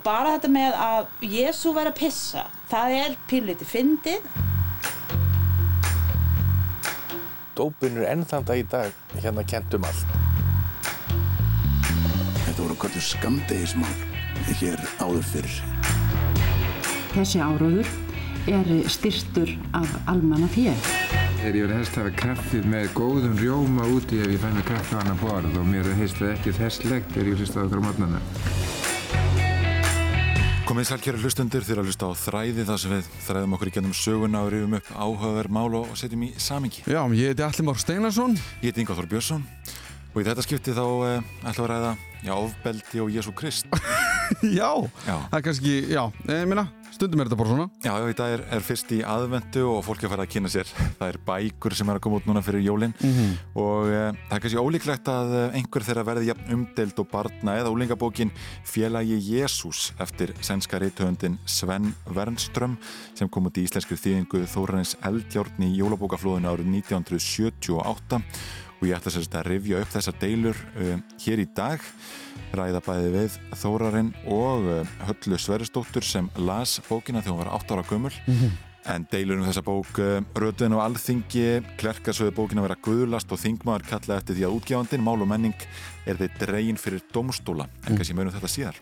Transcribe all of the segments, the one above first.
og bara þetta með að Jésu væri að pissa það er pínlítið fyndið Dópin er ennþann dag í dag hérna kent um allt. Þetta voru kvöldur skamdegismál hér áður fyrr. Þessi áróður er styrstur af almanna fél. Þegar ég vil helst hafa kaffið með góðum rjóma úti ef ég fæ með kaffi á annan borð og mér heist það ekki þesslegt þegar ég hlusta á okkur á mótnana. Komið sæl kæra hlustundur þegar að hlusta á þræði þar sem við þræðum okkur í gennum söguna og rifum upp áhugaverð mál og setjum í samingi. Já, ég heiti Alli Már Steinarsson. Ég heiti Inga Þór Björnsson og í þetta skipti þá eh, ætlum við að ræða já, ofbeldi og Jésu Krist. já, Já. það er kannski, já, ég minna, stundum er þetta bara svona. Já, í dag er, er fyrst í aðvendu og fólk er að fara að kynna sér. Það er bækur sem er að koma út núna fyrir jólinn Mhm. og e, það er kannski ólíklegt að eh, einhver þeirra verði jafn umdeild og barna eða úlingabókin Félagi Jésús eftir sænska reytöfundin Sven Wernström sem kom út í íslenskri þýðingu Þóranis Eldjárn í jólabókaflóðinu árið 1978 og ég ætla sérst að rifja upp þessar deilur uh, hér í dag ræða bæði við Þórarinn og uh, Höllu Sverrisdóttur sem las bókina þegar hún var 8 ára gömul. En deilur um þessa bók uh, rötuðin á alþingi klerkasöðu bókina vera guðlast og þingmaður kalla eftir því að útgjáðandinn, mál og menning er þeir dregin fyrir domstóla en kannski mönum þetta síðar.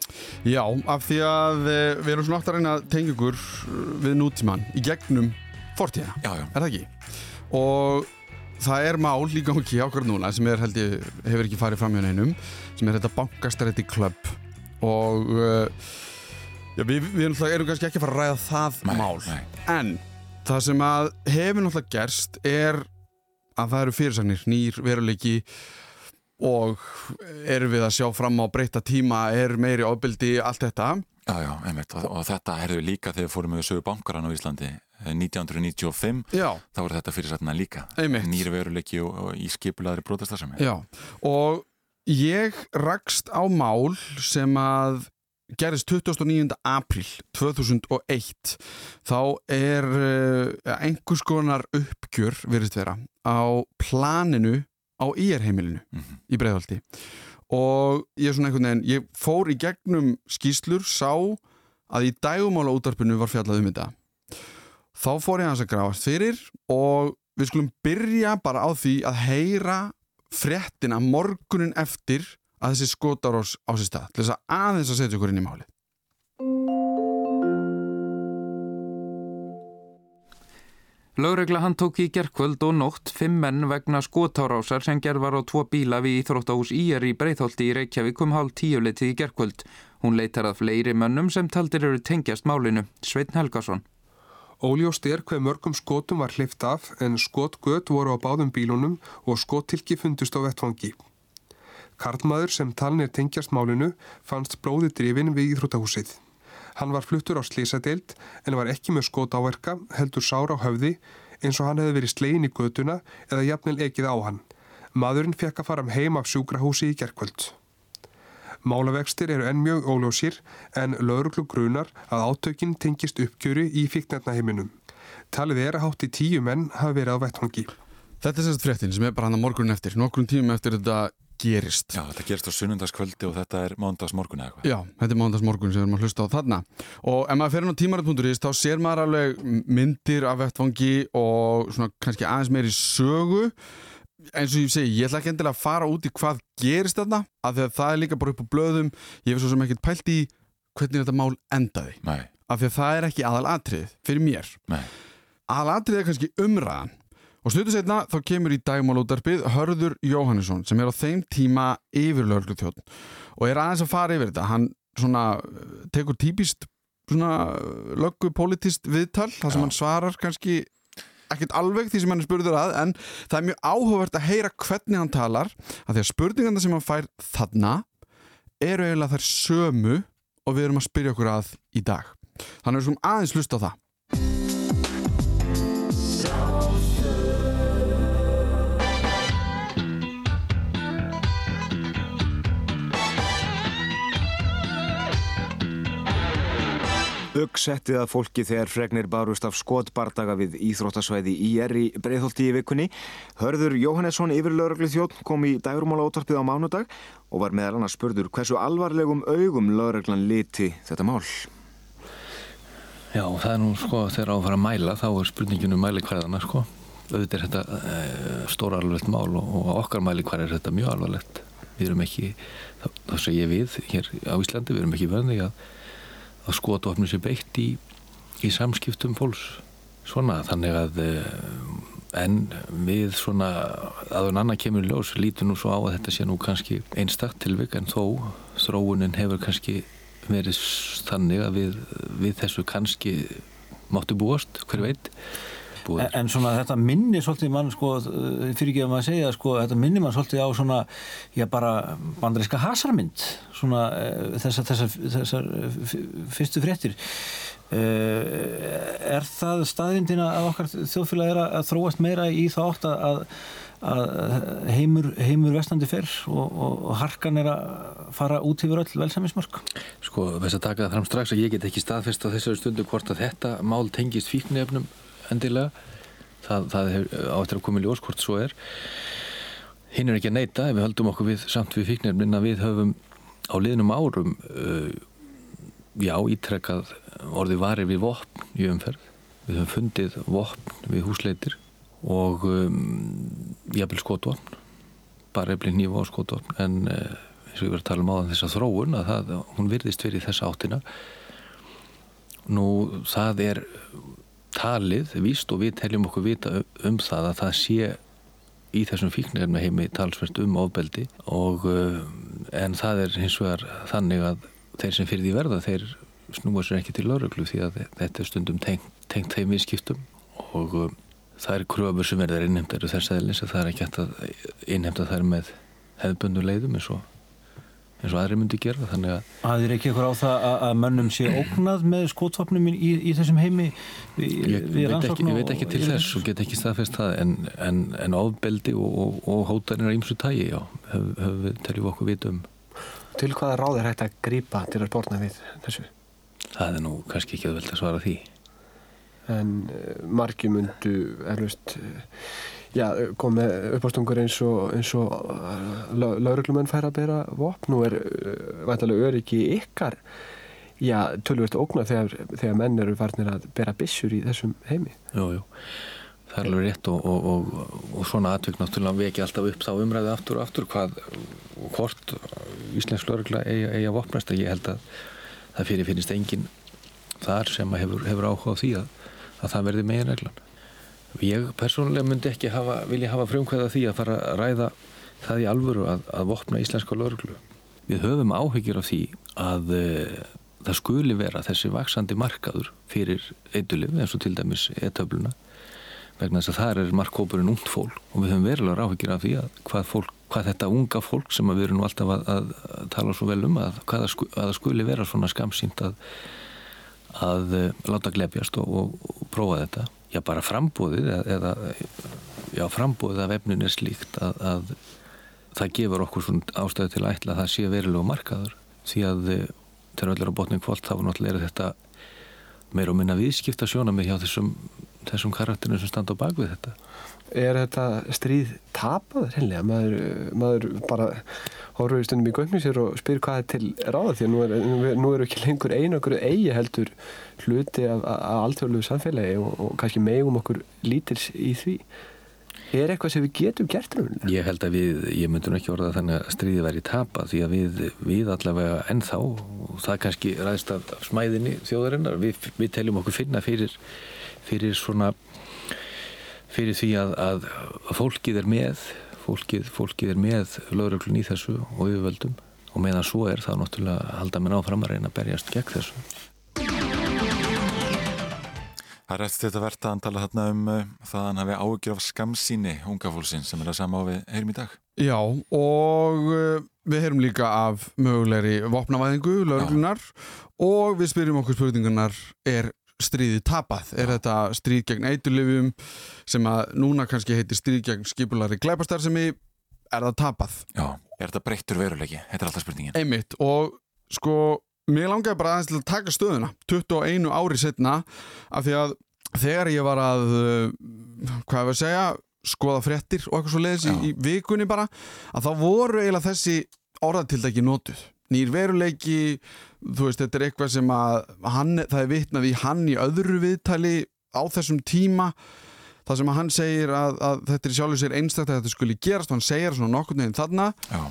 Já, af því að eh, við erum svona oft að reyna eh, við nútíman í gegnum fortíða. Er það ekki? Og það er mál í gangi ákveður núna sem er held ég, hefur ekki farið fram hjá neinum, sem er þetta bankastrætti klubb og uh, já, við, við erum kannski ekki að fara að ræða það Nei, mál. nei. En það sem að hefur náttúrulega gerst er að það eru fyrirsagnir, nýr veruleiki og erum við að sjá fram á breyta tíma, er meiri ábyldi, allt þetta. Já, já, einmitt, og, og þetta herðu líka þegar við fórum með sögu bankaran á Íslandi eh, 1995, Já, þá voru þetta fyrirsættina líka Einmitt. nýri veruleiki og, og í skipulaðri brotastasemi já. Og ég rakst á mál sem að gerist 29. apríl 2001 þá er uh, einhvers konar uppgjör virðist vera á planinu á IR-heimilinu Mhm. í Breiðholti og ég er svona einhvern veginn ég fór í gegnum skýslur sá að í dægumála útarpinu var fjallað um þetta þá fór ég hans að grafast fyrir og við skulum byrja bara á því að heyra fréttina morgunin eftir að þessi skotarós á sér stað til þess að aðeins að setja okkur inn í málið Lögregla hann tók í gerkvöld og nótt fimm menn vegna skotárásar sem gerð var á tvo bíla við Íþróttahús IR í Breitholti í Reykjavík um hálf tíu letið í gerkvöld. Hún leitar að fleiri mönnum sem taldir eru tengjast málinu. Sveitn Helgason. Óljóst er hver mörgum skotum var hlift af en skotgöt voru á báðum bílunum og skottilki fundust á vettfangi. Karlmaður sem talnir tengjast málinu fannst blóði drifin við Íþróttahúsið. Hann var fluttur á slísadeild en var ekki með skot áverka, heldur sára á höfði eins og hann hefði verið slegin í göduna eða jafnvel ekið á hann. Maðurinn fekk að fara um heim af sjúkrahúsi í gerkvöld. Málavextir eru enn mjög óljósir en lauruglu grunar að átökin tengist uppgjöru í fíknefnaheiminum. Talið er að hátti tíu menn hafa verið á vettvangi. Þetta er sérst fréttin sem er bara hann að morgunin eftir. Nokkrum tímum eftir þetta gerist. Já, þetta gerist á sunnundagskvöldi og þetta er mándagsmorgun eða eitthvað. Já, þetta er mándagsmorgun sem við erum að hlusta á þarna. Og ef maður fer inn á tímarat.is þá sér maður alveg myndir af vettfangi og svona kannski aðeins meiri sögu eins og ég segi, ég ætla ekki endilega að fara út í hvað gerist þarna af því að það er líka bara upp á blöðum. Ég hef svo sem ekkert pælt í hvernig þetta mál endaði. Nei, af því að það er ekki aðal atrið fyrir mér. Nei, aðal atrið er kannski umræðan. Og stuttu setna þá kemur í dagmálútarpið Hörður Jóhannesson sem er á þeim tíma yfirlörglu þjótt og er aðeins að fara yfir þetta. Hann svona eh, tekur típist svona löggu politist viðtal þar sem Já. hann svarar kannski ekkert alveg því sem hann er spurður að en það er mjög áhugavert að heyra hvernig hann talar af því að spurningarna sem hann fær þarna eru eiginlega þær sömu og við erum að spyrja okkur að í dag. Þannig að við skulum aðeins hlusta á það Stöggsettið að fólki þegar fregnir barust af skotbardaga við Íþróttasvæði IR í Breitholti í vikunni. Hörður Jóhannesson yfir lauruglu þjótt kom í dærumála ótarpið á mánudag og var meðal annars spurður hversu alvarlegum augum lauruglan liti þetta mál. Já, það er nú sko þegar á að mæla þá er spurninginu mæli hverðana sko. Auðvitað er þetta e, stóra alvarlegt mál og, og okkar mæli hver er þetta mjög alvarlegt. Við erum ekki, það segja við hér á Íslandi, við erum ekki verðið að, að skotofnum sér beitt í, í samskiptum fólks. Svona, þannig að e, en við svona aðun annað kemur ljós, lítum nú svo á að þetta sé nú kannski einstaktt tilvik en þó þróunin hefur kannski verið þannig að við, við þessu kannski máttu búast, hver veit En, en svona þetta minni svolítið mann sko, fyrir ekki að maður segja sko, þetta minni mann svolítið á svona já bara bandariska hasarmynd svona þessar þessa, þessa fyrstu fréttir. Er það staðvindina að okkar þjóðfélag er að þróast meira í þá átt að, að heimur, heimur vestandi fyrr og, og, og harkan er að fara út yfir öll velsamismörk Sko þess að taka það fram strax að ég get ekki staðfest á þessari stundu hvort að þetta mál tengist fíknefnum endilega. Það, það áttur að koma í ljós hvort svo er. Hinn er ekki að neyta ef við höldum okkur við samt við fíknefnin að við höfum á liðnum árum uh, já, ítrekkað orði varir við vopn í umferð. Við höfum fundið vopn við húsleitir og um, jafnvel skotvopn. Bara eflir nýfa á skotvopn. En uh, eins og ég verið að tala um áðan þessa þróun að það, hún virðist verið þessa áttina. Nú það er talið, víst og við teljum okkur vita um það að það sé í þessum fíknirna heimi talsvært um ofbeldi og en það er hins vegar þannig að þeir sem fyrir því verða þeir snúa sér ekki til lauruglu því að þetta er stundum tengt, þeim viðskiptum og það er kröfur sem verður innhemdar þess aðeins að það er ekki hægt að innhemda þær með hefðbundu leiðum eins og eins og aðri myndi gera þannig að Það er ekki eitthvað á það að, að mönnum sé ógnað með skótfapnum í, í þessum heimi? Við, ég, við veit ekki, ég veit ekki til þess og get ekki staðfest það en, en, en ofbeldi og, og, og hótanir á ýmsu tægi já, höfum hef við teljum okkur vitum Til hvaða ráð er hægt að grýpa til að spórna við þessu? Það er nú kannski ekki að velta svara því. En uh, margi myndu erlust uh, já, komið uppástungur eins og, og lauruglumenn fær að bera vopn. Og er vantilega öryggi ykkar. Já, tölvist ógna þegar, þegar menn eru farnir að bera bissur í þessum heimi. Jú, jú, það er alveg rétt og, og, og, svona atvik náttúrulega veki alltaf upp þá umræði aftur og aftur hvað hvort Íslensk laurugla eiga, eiga vopnast. Ég held að það fyrir finnist engin þar sem hefur, hefur áhuga á því að, að það verði meginreglan Ég persónulega myndi ekki hafa, vilja hafa frumkvæða því að fara að ræða það í alvöru að, að vopna íslenska lörglu. Við höfum áhyggjur af því að e, það skuli vera þessi vaksandi markaður fyrir eitulif eins og til dæmis etöfluna vegna þess að það er markkópurinn ungt fólk og við höfum verulega áhyggjur af því að hvað, fólk, hvað þetta unga fólk sem við erum alltaf að, að, að tala svo vel um að, að það skuli vera svona skamsýnt að láta glebjast og, og, og prófa þetta já bara frambóðið eða já frambóðið af efnin er slíkt að, að það gefur okkur svona ástæðu til að ætla að það sé verilegu markaður. Því að þegar öll er á botning kvöld þá náttúrulega er þetta meir og minna viðskipta sjónamið hjá þessum, þessum karakterinu sem standa á bakvið þetta Er þetta stríð tapað reynlega? Maður, maður bara horfur í stundum í göfni sér og spyr hvað er til ráða því að nú eru er, ekki lengur einakuru eigi heldur hluti af, alltfjörluðu samfélagi og, og kannski megum okkur lítils í því. Er eitthvað sem við getum gert um? Ég held að við, ég myndi nú ekki orða þannig að stríði væri tapað því að við, við allavega ennþá og það kannski ræðist af smæðinni þjóðarinnar, við, við teljum okkur finna fyrir, fyrir svona fyrir því að, að, fólkið er með fólkið, fólkið er með lauruglun í þessu og yfirvöldum. Og meðan svo er það náttúrulega halda mér áfram að reyna að berjast gegn þessu. Það er eftir þetta verðt að tala þarna um uh, það að hann hafi ágjur af skamsíni unga fólksinn sem er að sama á við heyrum í dag. Já og uh, við heyrum líka af mögulegri vopnavæðingu, lauruglunar og við spyrjum okkur spurningunar er stríði tapað? Er þetta stríð gegn eitulifjum sem að núna kannski heitir stríð gegn skipulari glæpastar sem er það tapað? Já, er þetta breyttur veruleiki? Þetta er alltaf spurningin. Einmitt og sko mér langaði bara aðeins til að taka stöðuna 21 ári setna af því að þegar ég var að uh, hvað er að segja skoða fréttir og eitthvað svo leiðis í, í vikunni bara að þá voru eiginlega þessi orðatildæki notuð nýr veruleiki, þú veist, þetta er eitthvað sem að hann, það er vitnað í hann í öðru viðtali á þessum tíma. Það sem að hann segir að, að þetta er sjálfur sér einstaklega að þetta skuli gerast og hann segir svona nokkurnu en þarna. Já.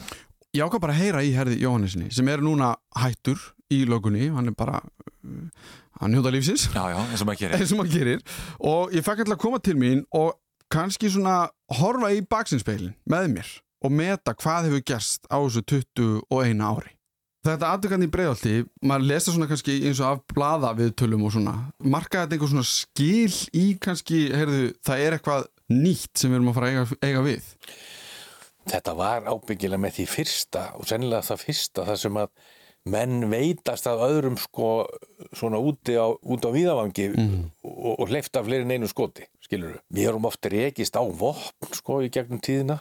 ég ákvað bara að heyra í herði Jóhannesinni sem er núna hættur í lögunni hann er bara uh, hann njóta lífsins. Já, já, eins og eins og maður gerir. Og ég fekk alltaf að koma til mín og kannski svona horfa í baksinnspeilin með mér og meta hvað hefur gerst á þessu 21 ári Þetta aðtökan í breiðaldi, maður lesa svona kannski eins og af blada við tölum og svona. Markaði þetta einhver svona skil í kannski, heyrðu, það er eitthvað nýtt sem við erum að fara að eiga, eiga við? Þetta var ábyggilega með því fyrsta og sennilega það fyrsta þar sem að menn veitast að öðrum sko svona úti á, út á víðavangi og, og hleyfta fleiri en einu skoti, skilur við. Við erum ofta rekist á vopn sko í gegnum tíðina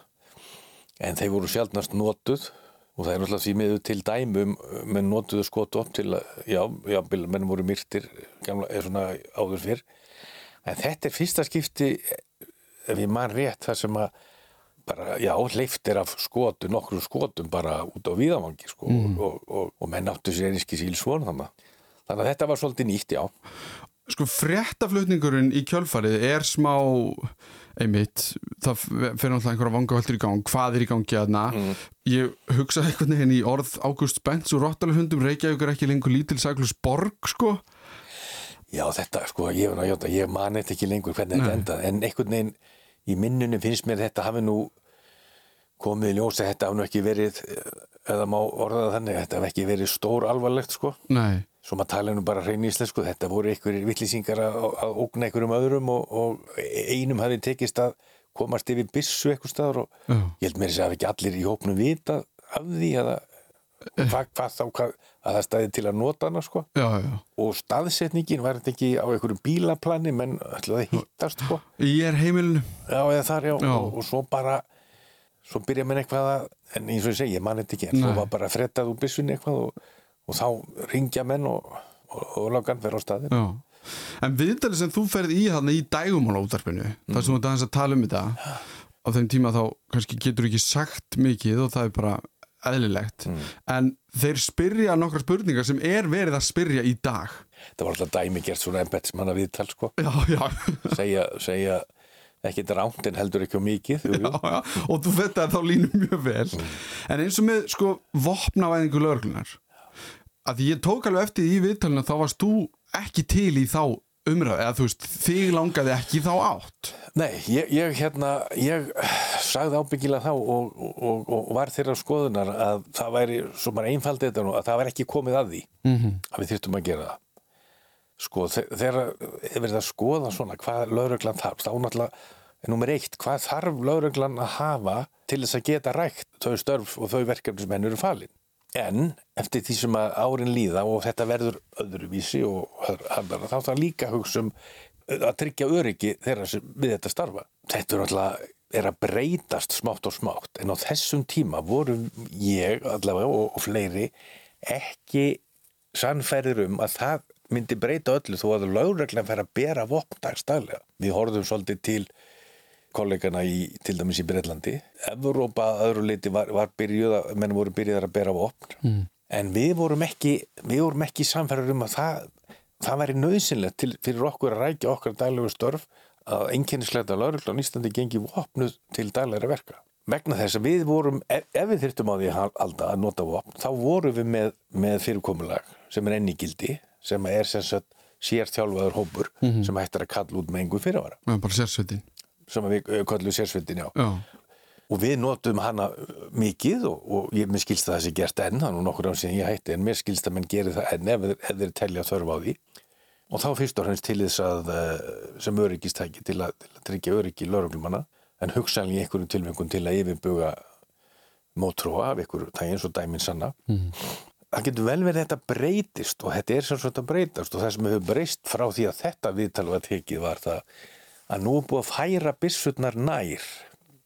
en þeir voru sjálfnast notuð og það er náttúrulega því miður til dæmum menn notuðu skotvopn til að, já, já, menn voru myrtir gamla, er svona áður fyrr. En þetta er fyrsta skipti ef ég man rétt það sem að bara, já, hleyftir af skotu, nokkru skotum bara út á víðavangi sko Mm. og, og, og menn áttu sér einski síl svona þannig þannig að þetta var svolítið nýtt, já. Sko fréttaflutningurinn í kjölfarið er smá einmitt, það fyrir náttúrulega einhverja vangavöldur í gang, hvað er í gangi aðna ég hugsaði einhvern veginn í orð Ágúst Bents og Rottalahundum. Reykjavík er ekki lengur lítil saklus borg sko. Já, þetta, sko, ég, játa, ég mani þetta ekki lengur hvernig þetta Nei. endaði, en einhvern veginn í minnunum finnst mér þetta hafi nú komið í ljós að þetta hafi nú ekki verið, eh, eða má orða það þannig, þetta hafi ekki verið stór alvarlegt, sko. Nei, Svo maður tala nú bara hrein íslensku, þetta voru einhverjir vittlýsingar að, að ógna einhverjum öðrum og, og einum hafi tekist að komast yfir byssu eitthvað staðar og Já. ég held mér þess að ekki allir í hópnum vita af því eða hvað, hvað þá, hvað, að það staði til að nota hana, sko já, já og staðsetningin var þetta ekki á einhverjum bílaplani menn ætlaði að hittast sko. Ég er heimilinu já eða þar já, Já. Og, og svo bara svo byrja mér eitthvað að en eins og ég segi, ég man þetta ekki en svo var bara frettað úr byssunni eitthvað og, og þá ringja menn og, og, og lagan fer á staðin Já. En viðtalið sem þú ferð í þarna í dægumála útarpinu, þar sem þú aðeins að tala um þetta á þeim tíma þá kannski getur ekki sagt mikið og það er bara eðlilegt. En þeir spyrja nokkra spurningar sem er verið að spyrja í dag. Það var alltaf dæmi gert svona embetsmanna viðtal sko. Já, já, segja, segja ekki dránt en heldur ekki mikið já, og þú veit að þá línum mjög vel. En eins og með sko vopnavæðingu lögreglunar að ég tók alveg eftir í viðtalinu þá varst þú ekki til í þá umræð eða þú veist, þig langaði ekki þá átt Nei, ég, ég hérna, ég sagði ábyggilega þá og, og, og var þeirra skoðunar að það væri, svo bara einfaldið þetta nú, að það væri ekki komið að því Mhm. að við þyrftum að gera það. Sko, þe- þegar er verið að skoða svona hvað lögreglan þarf, þá náttúrulega er nummer eitt, hvað þarf lögreglan að hafa til þess að geta rækt þau störf og þau verkefni sem henn eru falin. En eftir því sem að árin líða og þetta verður öðruvísi og harðara, þá þarf líka hugsa um að tryggja öryggi þeirra sem við þetta starfa. Þetta er alltaf er að breytast smátt og smátt en á þessum tíma voru ég allavega og, og fleiri ekki sannfærir um að það myndi breyta öllu þó að lögreglan fær að bera vopndagstælega. Við horfum svolítið til kollegana í, til dæmis í Breitlandi. Evrópa að öðru leiti var, var byrjuð að, menn voru byrjuðar að bera vopn. Mm. En við vorum ekki, við vorum ekki samfæður um að það, það væri nöðsynlegt til, fyrir okkur að rækja okkar daglegu störf að einkennisleita lauruglan Íslandi gengi vopnuð til daglegra verka. Vegna þess að við vorum, ef, ef við þyrftum á því að halda að nota vopn, þá vorum við með, með fyrirkomulag sem er enn í gildi, sem er sem sagt sérþjálfaður hópur Mhm. sem hættir að kalla út með einhver fyrirvara. Já, bara sérsveitin Sem við uh, kallum sérsveitin, já. Já, Og við notum hana mikið og, og ég, mér skilst að það sé gert enn, þannig nokkur án síðan ég hætti, en mér skilst að menn gerir það enn ef, ef þeir telja þörf á því. Og þá fyrst og hreinst til þess að uh, sem öryggistæki til að, til að tryggja öryggi lauruglumanna, en hugsanlega í einhverjum tilfengum til að yfirbuga mótróa af einhverju tægi eins og dæmin sanna. Það getur vel verið að þetta breytist og þetta er sem svona breytast og það sem hefur breyst frá því að þetta viðtal var tekið var það að nú er búið að færa byssurnar nær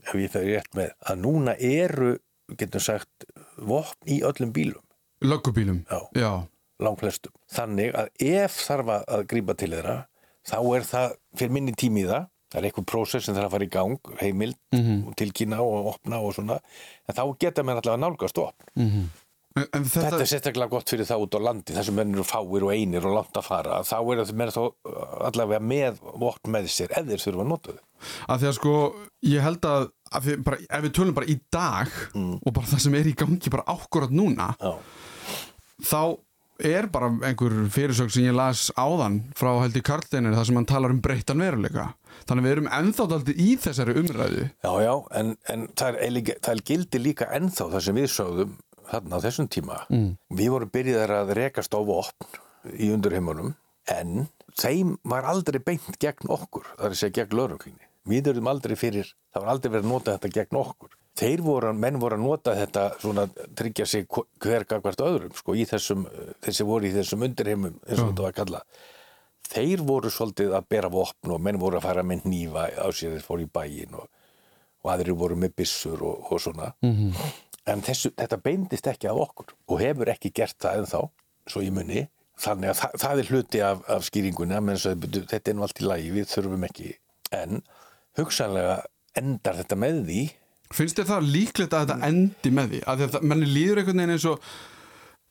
ef ég fer rétt með, að núna eru, getum sagt, vopn í öllum bílum. löggubílum Já. Já, langflestum. Þannig að ef þarf að- grípa til þeirra, þá er það fyrir minni tími í það. Það er eitthvað prósess sem þarf að fara í gang, heimild, Mhm. og tilkynna og opna og svona. En þá geta menn allavega nálgast opn. Mhm. En, en Þetta... þetta, er sérstaklega gott fyrir það út á landi, þar sem menn eru fáir og einir og langt að fara. Þá er það menn þá uh, allavega með vopn með sér, ef þeir þurfa að nota þau. að því að sko ég held að, að við bara, ef við tölum bara í dag og bara það sem er í gangi bara ákvörðat núna Já. þá er bara einhver fyrirsögn sem ég las áðan frá held í Karlsteinir þar sem hann talar um breyttan veruleika þannig að við erum ennþá daldið í þessari umræðu Já, já, en, en það, er, það er gildi líka ennþá það sem við sögðum þarna á þessum tíma. Mm. Við vorum byrjaðar að rekast á vopn í undurheimunum, en þeim var aldrei beint gegn okkur, það er að segja gegn lauruglinni. Við erum aldrei fyrir, það var aldrei verið að nota þetta gegn okkur. Þeir voru, menn voru að nota þetta svona tryggja sig hver gagvart öðrum, sko, í þessum, þessi voru í þessum undirheimum, eins og þetta var kallað. Þeir voru svolítið að bera vopn og menn voru að fara með nýfa á sér þeir fóru í bæin og, og aðrir voru með byssur og, og svona. Mhm. En þessu, þetta beindist ekki af okkur og hefur ekki gert það ennþá, svo ég muni. Þannig að það, það er hluti af, af skýringunni að menn svo, þetta er nú allt í lagi, við þurfum ekki. En hugsanlega endar þetta með því. finnst þér það líklegt að þetta endi með því að þetta, manni líður einhvern veginn eins og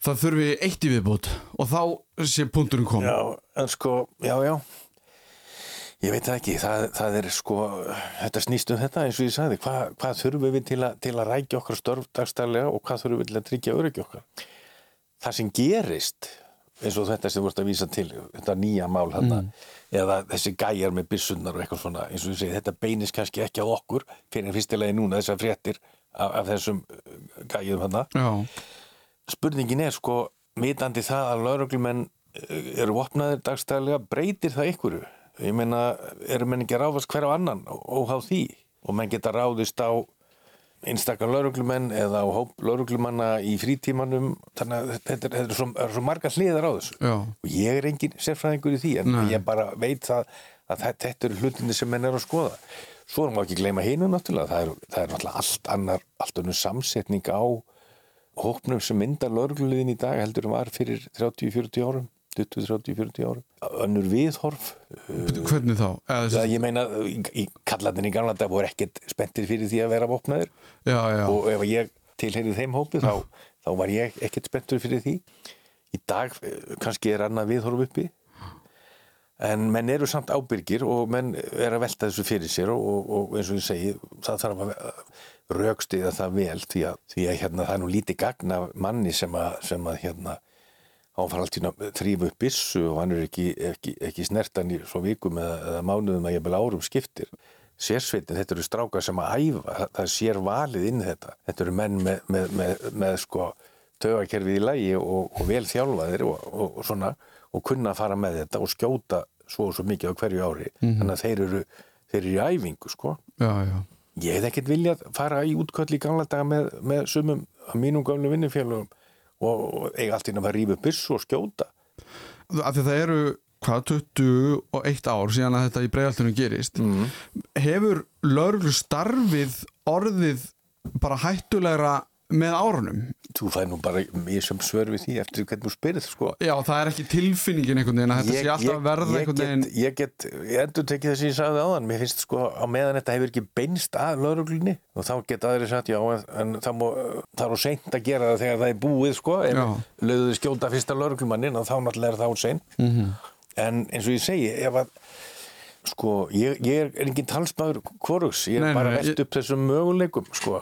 það þurfi eitt í viðbútt og þá sé punkturinn kom Já, en sko, já, já. Ég veit það ekki, það, það er sko, þetta snýst um þetta eins og ég sagði, Hva, hvað þurfum við til, a, til að rækja okkar störf dagstælega og hvað þurfum við til að tryggja öryggi okkar. Það sem gerist, eins og þetta sem ert að vísa til, þetta nýja mál hérna, eða þessi gæjar með byssunar og eitthvað svona, eins og ég segi, þetta beinist kannski ekki að okkur, fyrir fyrstilega núna þessar fréttir af, af þessum uh, gæjum hérna. Já. Spurningin er sko, vitandi það að lauruglumenn eh, eru vopnaðir dagstæðlega, breytir það ykkur? Ég meina, eru menn ekki að ráfast hver á annan óháð því? Og menn geta ráðist á einstakar lauruglumenn eða á hóp lauruglumanna í frítímanum, þannig að þetta er, þetta er, svo, er svo marga hliðar á þessu. Já. Og ég er engin sérfræðingur í því, en Nei. ég bara veit það að þetta, eru hlutinni sem menn er að skoða. Svo erum við ekki að gleyma hinu náttúrulega, það er, það er náttúrulega allt annar, allt önnur samsetning á hópnum sem myndar laurugluliðin í dag heldur en var fyrir 30-40 árum 20-30-40 árum önnur viðhorf hvernig þá? Eða, það, ég meina, í, í kallandin í gamla dag voru ekkert spenntir fyrir því að vera vopnaðir já, já. og ef ég tilheyrið þeim hópi þá, þá var ég ekkert spenntur fyrir því í dag eh, kannski er annað viðhorf uppi en menn eru samt ábyrgir og menn er að velta þessu fyrir sér og, og, og eins og ég segi það þarf að raukstiða það vel því að, því að hérna, það er nú lítið gagn af manni sem að, sem að hérna, hann fara alltaf að þrýfa upp bissu og hann er ekki, ekki, ekki snertan í svo vikum eða, eða mánuðum að ég bel árum skiptir. Sérsveitin, þetta eru strákar sem að æfa það, það sér valið inn þetta. Þetta eru menn með, með, með, með sko tögakerfið í lægi og, og vel þjálfaðir og, og, og svona og kunna að fara með þetta og skjóta svo og svo mikið á hverju ári. Mhm. þannig að þeir eru, þeir eru í æfingu sko. Já, já. Ég hef ekkert viljað fara í útköll í gamla daga með, með sumum mínum gamlu vinnufélagum og, eiga allt inn fara að rífa upp byssu og skjóta. af því það eru hvað 21 ár síðan að þetta í bregðaltunum gerist Mhm. hefur lauruglu starfið orðið bara hættulegra með árunum. Þú fæði nú bara mjög sem svör við því eftir hvernig þú spyrð sko. já það er ekki tilfinningin einhvern veginn að þetta sé alltaf að verða ég, einhvern veginn. ég get, ég endur tekið þess að ég sagði áðan, mér finnst sko á meðan þetta hefur ekki beinst að lauruglunni og þá get aðri sagt já en, en það, það er á seint að gera það þegar það er búið sko, en lögðu þið skjóta fyrsta lauruglumannin og þá náttúrulega er það á seint. Mhm. en eins og ég segi ef að sko, ég, ég er engin talsmaður hvorugs, ég er Nei, bara velt upp þessum möguleikum sko,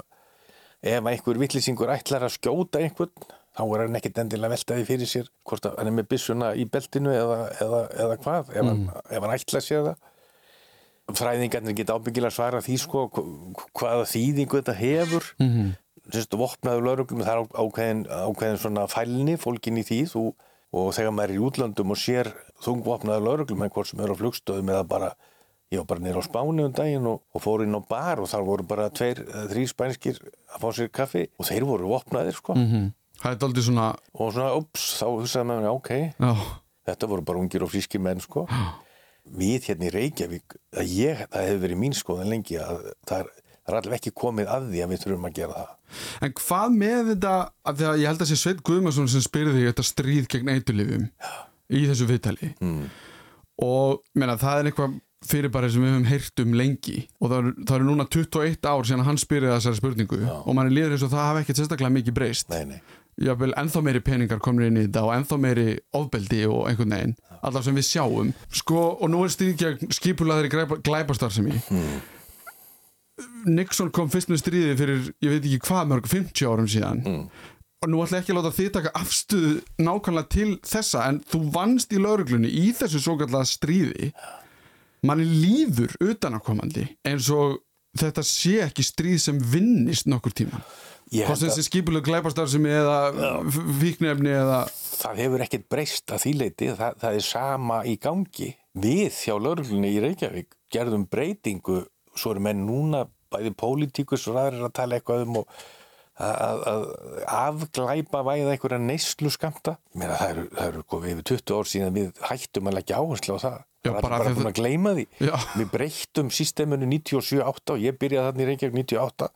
ef einhver vittlýsingur ætlar að skjóta einhvern þá er hann ekkit endilega veltaði fyrir sér hvort að hann er með byssuna í beltinu eða, eða, eða hvað, ef, hann, ef hann ætlar sér það. Fræðingarnir geta ábyggilega svara því sko hv- hvaða þýðingu þetta hefur. Mhm. Sérstu, vopnaður lauruglum, það er ákveðin, ákveðin svona fælni fólkin í því þú, og þegar maður er í útlandum og sér þungvopnaður lauruglum en hvort sem er á flugstöðum eða bara ég var bara nýra á Spáni um daginn og, og fór inn á bar og þar voru bara tveir, eða þrý spænskir að fá sér kaffi og þeir voru vopnaðir sko. Mhm. það er aldrei svona og svona, ups, þá hugsaði maður ok, já, þetta voru bara ungir og fríski menn sko. Við hérna í Reykjavík að ég, það hefur verið mín skoðan lengi að það er, það er alveg ekki komið að því að við þurfum að gera það. En hvað með þetta, af því að ég held að sé Sveit Guðmarsson sem spyrði þig þetta stríð gegn eitulifum í þessu viðtali. Mm. og meina, það er eitthvað fyrirbæri sem við höfum heyrt um lengi. Og það eru, það eru núna 21 ár síðan hann spyrði þessari spurningu. Já. og mann er líður eins og það hafi ekkert sérstaklega mikið breyst. Jável, ennþá meiri peningar komur inn í þetta og ennþá meiri ofbeldi og einhvern veginn. Allar sem við sjáum. Sko, og nú er stríð gegn skipulaðri glæpastar sem ég mm. Nixon kom fyrst með stríði fyrir, ég veit ekki hvað mörg 50 árum síðan. Mm. og nú ætla ekki að láta þið taka afstöðu nákvæmlega til þessa en þú vannst í lauruglunni í þessu svo kallega stríði manni líður utanakomandi eins og þetta sé ekki stríð sem vinnist nokkur tíma. Hvort þessi skipuleg glæparstarfsemi eða fíknefni eða það hefur ekkert breyst að því leiti það, það er sama í gangi við hjá lauruglunni í Reykjavík. Gerðum breytingu svo eru menn núna bæði pólitíkus og ræðir að tala eitthvað um og að, að afglæpa væða einhverja neyslu skamta Meina, það eru, það eru komið yfir 20 ár síðan við hættum að leggja áherslu á það Já, bara, bara bara búin að gleyma því. Já. við breyttum systeminu 97-8 og ég byrjaði þarna í Reykjavík 98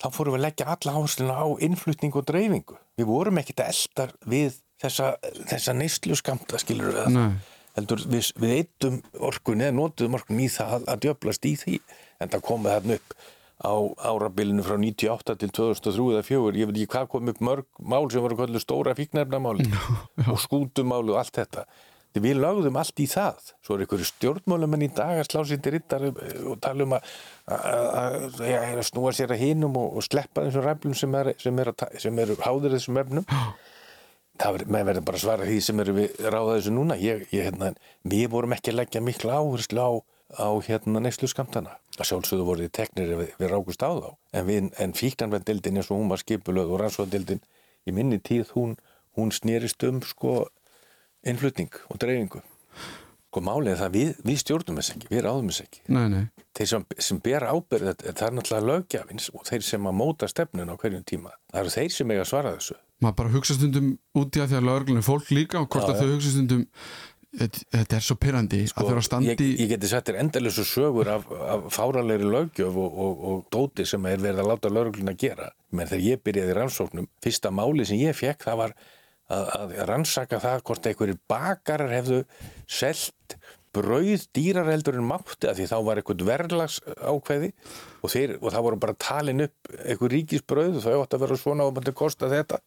þá fórum við að leggja alla áhersluna á innflutning og dreifingu. Við vorum ekkert að eldar við þessa, þessa neyslu skamta skilur við heldur við, við eittum orkun eða notuðum orkun í það að, djöblast í því. En það komið þarna upp á árabilinu frá 98 til 2003 eða 2004, ég veit ekki hvað kom upp mörg mál sem voru stóra fíknefnamáli og skútumáli og allt þetta við lögðum allt í það. Svo er einhverju stjórnmálumenn í dag að slá sér til rittar og tala um að, að, að, snúa sér að hinum og, og sleppa þessum ræflum sem, er, sem, er, sem eru háður þessum efnum. Það verður bara að svara því sem eru við ráða þessu núna. Ég, ég, hérna, við vorum ekki að leggja miklu áherslu á, á hérna, neyslu skamtana. Það sjálfsögðu voruð í teknir við, við rákust á þá. En, en fíknarvendildin eins og hún var skipulöð og rannsóðdildin í minni tíð hún, hún snýrist um sko innflutning og dreifingu. Sko málið er það við, við stjórnum þess ekki, við ráðum þess ekki. Nei, nei. þeir sem, sem ber ábyrð það er náttúrulega lögjafins og þeir sem að móta stefnun á hverjum tíma. Það eru þeir sem eiga að svara þessu. Maður bara hugsa stundum út í að því að lögurlunum fólk líka og hvort Já, að þau hugsa stundum þetta er svo pyrrandi Sko, að þau eru að standi ég, ég geti sett þér endalösu sögur af, af fáralegri lögjöf og, og, og dóti sem er verið að láta lögreglun að gera menn þegar ég byrjaði rannsóknum fyrsta máli sem ég fekk það var að, að rannsaka það hvort einhverjir bakarar hefðu selt brauð dýrar heldur en mátti að því þá var eitthvað verðlags ákveði og, þeir, og það voru bara talin upp eitthvað ríkisbrauð og þau átt að vera svona og maður kosta þetta.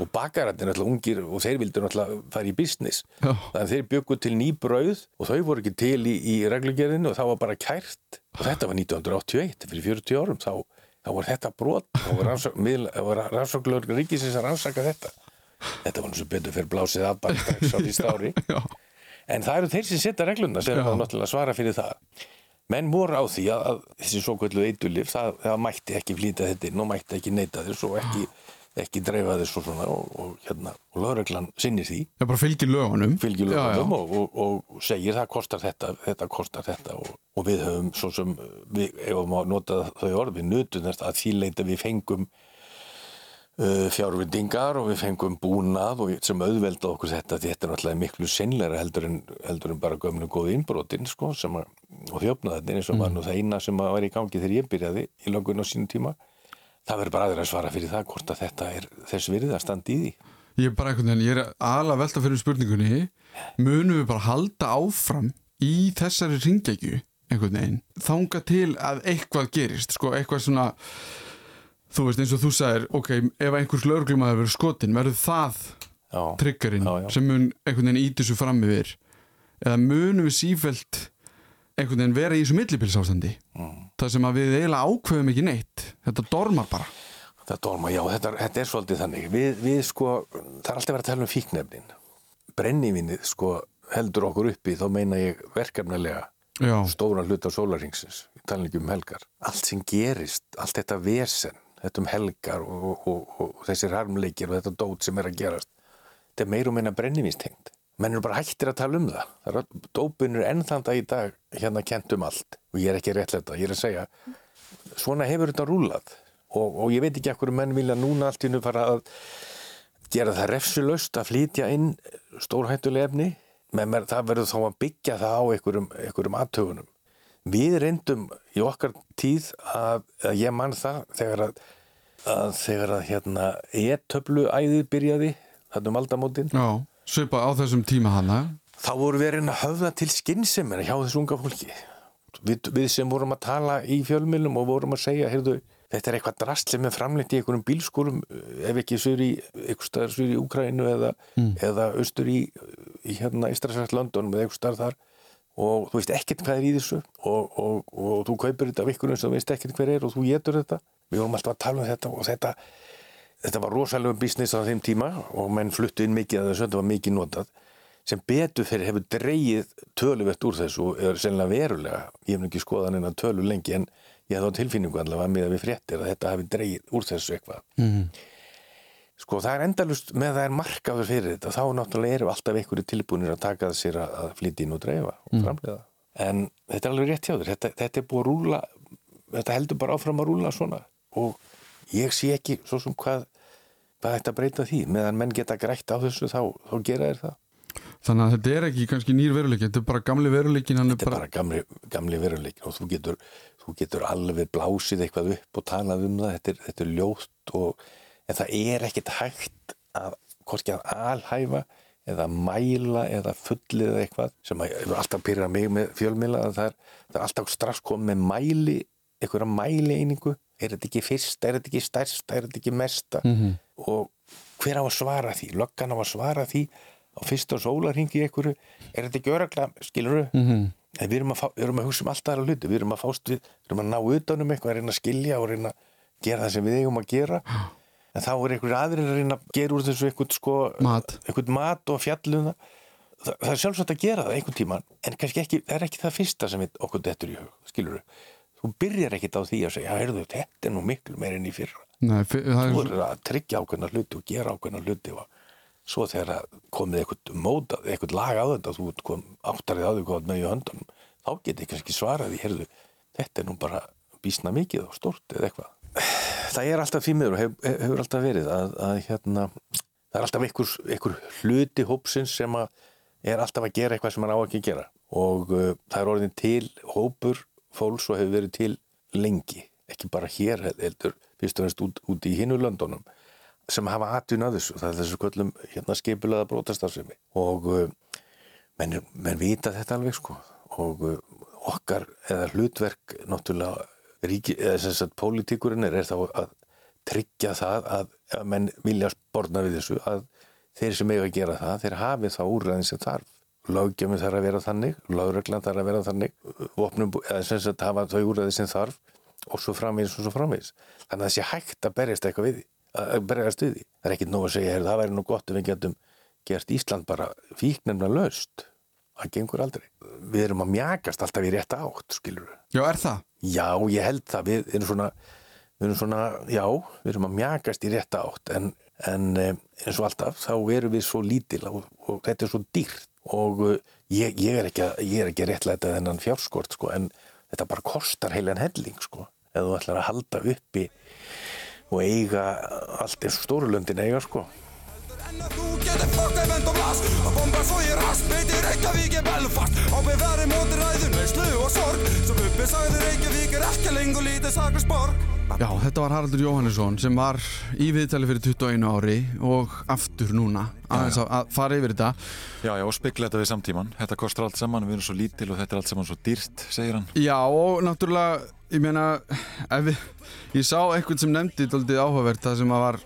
Og bakararnir náttúrulega ungir og þeir vildu náttúrulega fara í business. Þannig að þeir byggu til ný brauð og þau voru ekki til í, í reglugerðinu og það var bara kært. Og þetta var 1981 fyrir 40 árum þá, þá var þetta brot. Og var rannsóknlögur ríkisins að rannsaka þetta þetta var náttúrulega betur fyrir blásið af bara strax á fyrsta ári já. en það eru þeir sem setja regluna sem Já. þá náttúrulega svara fyrir það menn voru á því að, að þessi svo kvöldu eitulif, það, það mætti ekki flýta þetta og mætti ekki neita þess og ekki ekki dreifa þess og svona og, og hérna, og lögreglan sinnir því það bara fylgir lögunum fylgir Já, já. lögum og, og, og segir það kostar þetta, þetta kostar þetta og, og við höfum svo sem við hefum að nota þau orð við nutum þess að því leita við fengum fjárvindingar og við fengum búnað og sem auðvelda okkur þetta þetta er náttúrulega miklu sinnleira heldur en, heldur en bara gömnu góðu innbrotin sko, sem að, og þjófnaðin eins og Mm. var nú það eina sem var í gangi þegar ég byrjaði í lögun á sínum tíma. Það verður bara aðeins að svara fyrir það hvort að þetta er þess virði að standa í því. Ég er bara einhvern veginn, ég er alveg að velta fyrir spurningunni munum við bara halda áfram í þessari ringegju einhvern veginn, þanga til að eitthvað gerist, sko, eitthvað svona þú veist eins og þú sagðir ok, ef einhvers lögreglum að verið skotin verður það triggerinn sem mun einhvern veginn íti þessu fram yfir eða munum við sífælt einhvern veginn vera í þessu millibilsástandi Mm. það sem að við eiginlega ákveðum ekki neitt þetta dormar bara Það dólma, já, þetta, þetta er svolítið þannig. Við, við sko, það er alltaf verið að tala um fíknefnin. Brennivinnið, sko, heldur okkur uppi, þá meina ég verkefnilega Já. stóran hluta sólaringsins, ég tala ekki um helgar. Allt sem gerist, allt þetta vesen, þetta um helgar og, og, og, og þessir harmleikir og þetta dót sem er að gerast, þetta er meir og meina brennivinstengt. Menn eru bara hættir að tala um það. það er, dópin er ennþann dag í dag hérna kent um allt. Og ég er ekki rétt þetta, ég er að segja svona hefur þetta rúlað og, ég veit ekki ekkur menn vilja núna allt í nú fara að gera það refsulöst að flytja inn stórhættuleg efni. Menn það verður þá að byggja það á einhverjum aðtögunum við reyndum í okkar tíð að, að ég mann það þegar að, að þegar að hérna e-töflu æðið byrjaði þarna um aldamótin. Já, svipa á þessum tíma hana. Þá voru við að reyna að höfða til skynnsemina hjá þessu unga fólki. Við, við sem vorum að tala í fjölmilum og vorum að segja, heyrðu, þetta er eitthvað drastli með framleitt í einhverjum bílskúrum ef ekki sur í, einhver staðar sur í Úkrænu eða, Mm. eða austur í, í hérna Ístrasvært London eða einhver staðar þar og þú veist ekkert hvað er í þessu. Og, og, og þú kaupir þetta af einhverjum sem þú veist ekkert hver er og þú getur þetta. Við vorum alltaf að tala um þetta og þetta þetta var rosalega business á þeim tíma og menn fluttu inn mikið að þessu, þetta var mikið notað sem betur fyrir hefur dreigið töluvert úr þessu og er sennilega verulega. Ég hef ekki skoðan en að tölu lengi en ég hef þá tilfinningu allavega með að við fréttir að þetta hefur dreigið úr þessu eitthvað. Mhm. Sko það er endalust með að það er markaður fyrir þetta þá náttúrulega eru alltaf einhverju tilbúinir að taka það sér að, að flytja inn og dreifa og Mm. framleiða. En þetta er alveg rétt hjá þér. Þetta, þetta er búið að rúla þetta heldur bara áfram að rúla svona. Og ég sé ekki svo sem hvað hvað ætti að breyta því. Meðan menn geta grætt á þessu þá, þá gera þér það. Þannig að þetta er ekki kannski nýr veruleikin Þetta er bara gamli veruleikin er þetta er bara, bara gamli, gamli veruleik og þú getur, þú getur alveg blásið eitthvað upp og talað um það. Þetta er, þetta er ljótt og en það er ekkit hægt að hvorki að alhæfa eða mæla eða fullið eða eitthvað sem að hefur alltaf pyrrað mig með fjölmila að það er, það er alltaf strax komið með mæli einhverja mæli einingu er þetta ekki fyrsta, er þetta ekki stærsta er þetta ekki mesta? Mhm. og hver á að svara því? Löggan á að svara því á fyrsta sólarhingi einhverju, er þetta ekki öragla skilur Mhm. En við erum, að fá, erum að hugsa um allt aðra hluti, við erum að fást við, við erum að ná utanum eitthvað, að reyna að skilja og reyna að gera það sem við eigum að gera. En þá er einhverjir aðrir að reyna að gera úr þessu eitthvað sko, Mat. mat og fjallum það. það. Það er sjálfsagt að gera það einhvern tíman, en kannski ekki, það er ekki það fyrsta sem við, okkur dettur í hug, skilur við. Þú byrjar ekkit á því að segja, heyrðu, þetta er nú miklu meir enn í fyrra. Nei, fyr, Þú er, að tryggja ákveðna hluti og gera ákveðna hluti og svo þegar komið eitthvað móta, eitthvað lag á þetta þú kom áttarið á því hvað með í höndunum þá getið kannski svarað í herðu þetta er nú bara bísna mikið og stort eða eitthvað það er alltaf því miður og hef, hefur alltaf verið að, að hérna, það er alltaf einhver, einhver hluti hópsins sem er alltaf að gera eitthvað sem hann á ekki að gera. Og uh, það er orðin til hópur fólks og hefur verið til lengi. Ekki bara hér heldur fyrst og fremst út, út í hinu löndunum sem hafa atvinna að þessu, það er þessu köllum hérna skipulaða brótastarfsemi og uh, menn, menn vita þetta alveg sko. Og uh, okkar eða hlutverk náttúrulega ríki, eða sem sagt pólitíkurinn er, þá að tryggja það að, að menn vilja sporna við þessu að þeir sem eiga að gera það, þeir hafi þá úrræðin sem þarf. Löggjöfum þarf að vera þannig, lögreglan þarf að vera þannig, vopnum, eða sem sagt hafa þau úrræði sem þarf og svo framvegis og svo framvegis. Þannig að það sé hægt að berjast eitthvað við að berjast við því. Það er ekkit nóg að segja, það væri nú gott ef við getum gert Ísland bara fíknemna löst. Það gengur aldrei. Við erum að mjagast alltaf í rétta átt, skilur við. já, er það? Já, ég held það. Við erum svona, við erum svona, já, við erum að mjagast í rétta átt en, en eh, eins og alltaf þá erum við svo lítil og, og þetta er svo dýrt og eh, ég, ég er ekki, ekki réttlæta þennan fjárskort sko en þetta bara kostar heilan helling sko ef þú ætlar að halda uppi og eiga allt eins og stórulöndin eiga sko. Já, þetta var Haraldur Jóhannesson sem var í viðtali fyrir 21 ári og aftur núna aðeins að, að fara yfir þetta. Já, já, og spekla þetta við samtíman. Þetta kostar allt saman, við erum svo lítil og þetta er allt saman svo dýrt, segir hann. Já, og náttúrulega, ég meina, ef við, ég sá eitthvað sem nefndi daldið áhugavert það sem að var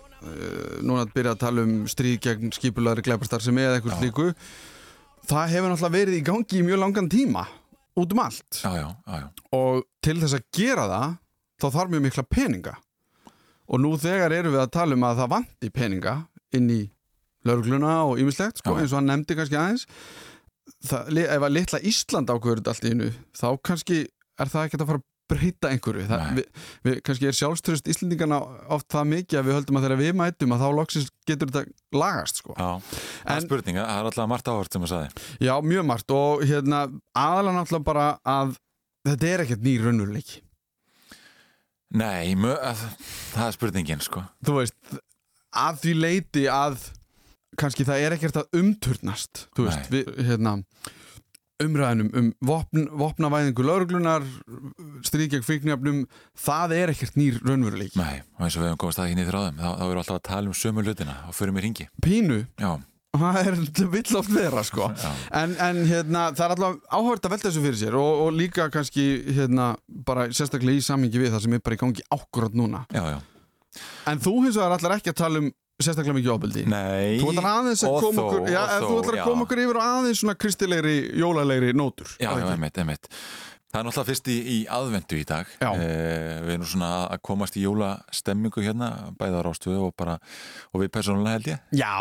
núna að byrja að tala um stríð gegn skipulagri glæparstar sem eða eitthvað slíku. Það hefur náttúrulega verið í gangi í mjög langan tíma út um allt. Já, já, já, já. og til þess að gera það þá þarf mjög mikla peninga. Og nú þegar erum við að tala um að það vanti peninga inn í laurugluna og ýmislegt, sko, eins og hann nefndi kannski aðeins. Það, ef að litla Ísland ákveður þetta allt í innu þá kannski er það ekkert að fara að breyta einhverju það, við, við, kannski er sjálfströst Íslendingana oft það mikið að við höldum að þegar við mætum að þá loksins getur þetta lagast sko. Já, það er spurninga, það er alltaf margt áhört sem að sagði. Já, mjög margt og hérna aðalega náttúrulega bara að þetta er ekkert nýr raunveruleiki Nei, að, það er spurningin, sko. Þú veist, að því leiti að kannski það er ekkert að umturnast þú veist, við, hérna umræðinum um vopn, vopnavæðingu lauruglunar stríð gegn fíknjöfnum það er ekkert nýr raunveruleik Nei, og eins og við hefum komast að hérna í þráðum þá, þá erum við alltaf að tala um sömu hlutina og förum í ringi Pínu? Já. Það er vill oft vera sko. En, en hérna, það er alltaf áhört að velta þessu fyrir sér og, og líka kannski hérna, bara sérstaklega í samingi við það sem er bara í gangi ákvörðat núna. Já, já. en þú hins vegar allar ekki að tala um sérstaklega mikið ofbeldi Nei Þú ætlar aðeins að og koma þó, okkur já, og Þú þó, ætlar já. að koma okkur yfir á aðeins svona kristilegri, jólalegri nótur Já, já, einmitt, einmitt. Það er náttúrulega fyrst í, í aðvendu í dag. Eh, við erum svona að komast í jólastemmingu hérna, bæða á rástöðu og bara, og við persónulega held ég. Já,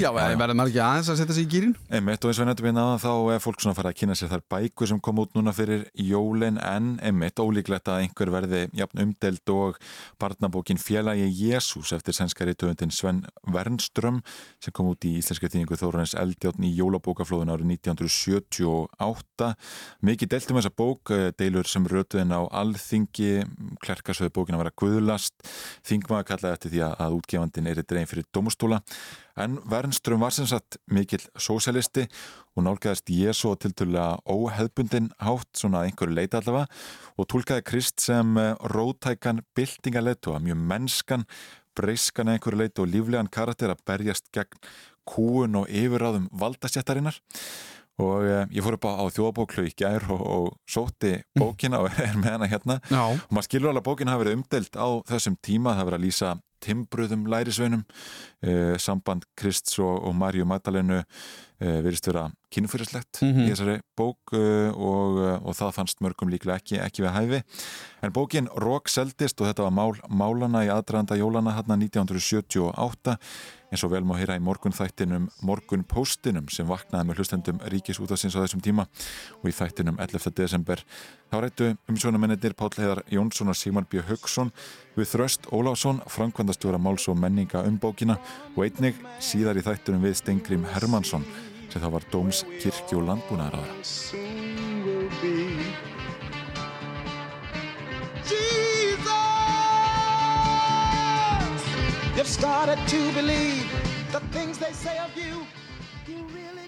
já, verður maður ekki aðeins að setja sig í gýrin Einmitt, og eins og við nefndum við náðan þá er fólk svona að fara að kynna sér þær bækur sem kom út núna fyrir jólin en einmitt ólíklegt að einhver verði jafn umdeld og barnabókin Félagi Jésús eftir sænskari töfundin Sven Wernström sem kom út í íslenska þýningu Þórarins Eldjáttn í jólabókaflóðun árið 1978 mikið delt um þessa bók deilur sem rötuðin á alþingi. Klerkasöðu bókin að vera guðlast. Þingmaða kallaði eftir því að, útgefandin er dregin fyrir dómstóla. En Wernström var sem sagt mikill sósialisti og nálgæðist Jésu til tillega óheðbundin hátt svona einhverju leita allavega og tólkaði Krist sem eh, rótækan byltingaleitu að mjög mennskan breyskan einhverju leitu og líflegan karakter að berjast gegn kúun og yfirráðum valdastjættarinnar og eh, ég fór upp á, á þjóðabóklu í gær og, og sótti bókina og er með hana hérna. Já. og maður skilur alveg að bókina hafi verið umdelt á þessum tíma, það hafi verið að lýsa timbruðum lærisveinum eh, samband Krists og, og Marju Magdalenu eh, virðist vera kynfyrirslegt Mhm. í þessari bók uh, og, uh, og það fannst mörgum líklega ekki, ekki við hæfi. En bókin Rók seldist og þetta var mál, málana í aðdraðanda jólana hann 1978 eins og vel má heyra í morgun þættinum morgun postinum sem vaknaði með hlustendum ríkis útafsins á þessum tíma og í þættinum 11. desember þá rættu um svona mennir Páll Heiðar Jónsson og Sigmar B. Haugsson við Þröst Ólásson, framkvæmdastjóra máls og menninga um bókina og einnig síðar í þættinum við Stengrim Hermansson sem það var Dóms, kirkju og landbúnaðaráðara soon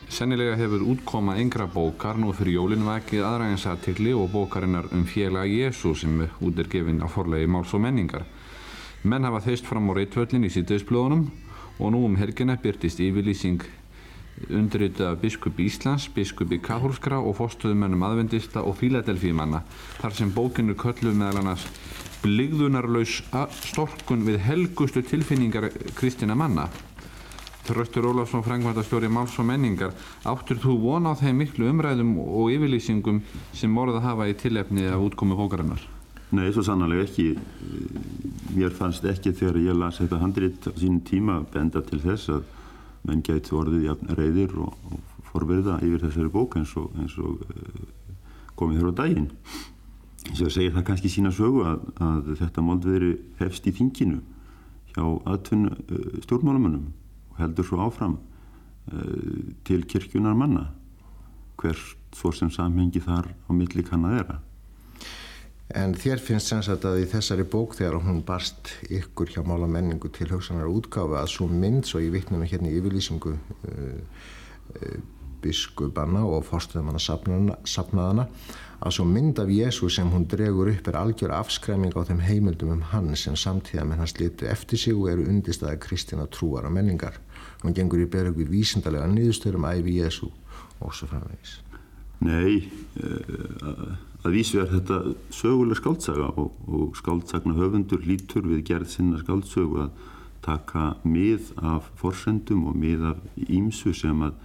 Sennilega hefur útkoma yngra bókar nú fyrir jólinn vakið aðræðins aðtikli og bókarinnar um félag Jésu sem út er gefin á forlegi máls og menningar. Menn hafa þeist fram á reytvöllin í síðdeisblöðunum og nú um helgina byrtist yfirlýsing undirritið af biskupi Íslands, biskupi Kahúlskra og fórstuðumennum aðvendista og fíladelfímanna þar sem bókinu kölluð meðal annars bligðunarlaus storkun við helgustu tilfinningar kristina manna. Þröstur Ólafsson, frangværtastjóri Máls og menningar, áttur þú von á þeim miklu umræðum og yfirlýsingum sem orða hafa í tilefni af útkomu bókarinnar? Nei, svo sannlega ekki. Mér fannst ekki þegar ég las þetta handrit á sínum tíma benda til þess að menn gæti orðið jafn reyðir og, og forverða yfir þessari bók eins og, eins og uh, komið þér á daginn. Svo segir það kannski sína sögu að, að þetta moldveri hefst í þinginu hjá aðtunn uh, stjórnmálamönnum og heldur svo áfram uh, til kirkjunar manna hvert svo sem samhengi þar á milli kann að vera. En þér finnst sem sagt að í þessari bók þegar hún barst ykkur hjá mála menningu til hugsanar útgáfi að svo mynd, svo ég vittnum hérna í yfirlýsingu uh, uh, biskupanna og fórstuðumanna sapnaðana að svo mynd af Jésu sem hún dregur upp er algjör afskræming á þeim heimildum um hann sem samtíða með hans litu eftir sig og eru undistæði kristina trúar og menningar. Hún gengur í berögu vísindalega niðurstörum æfi Jésu og svo framvegis. Nei, uh, að vísu er þetta söguleg skáldsaga og, og skáldsagna höfundur lítur við gerð sinna skáldsögu að taka mið af forsendum og mið af ímsu sem að,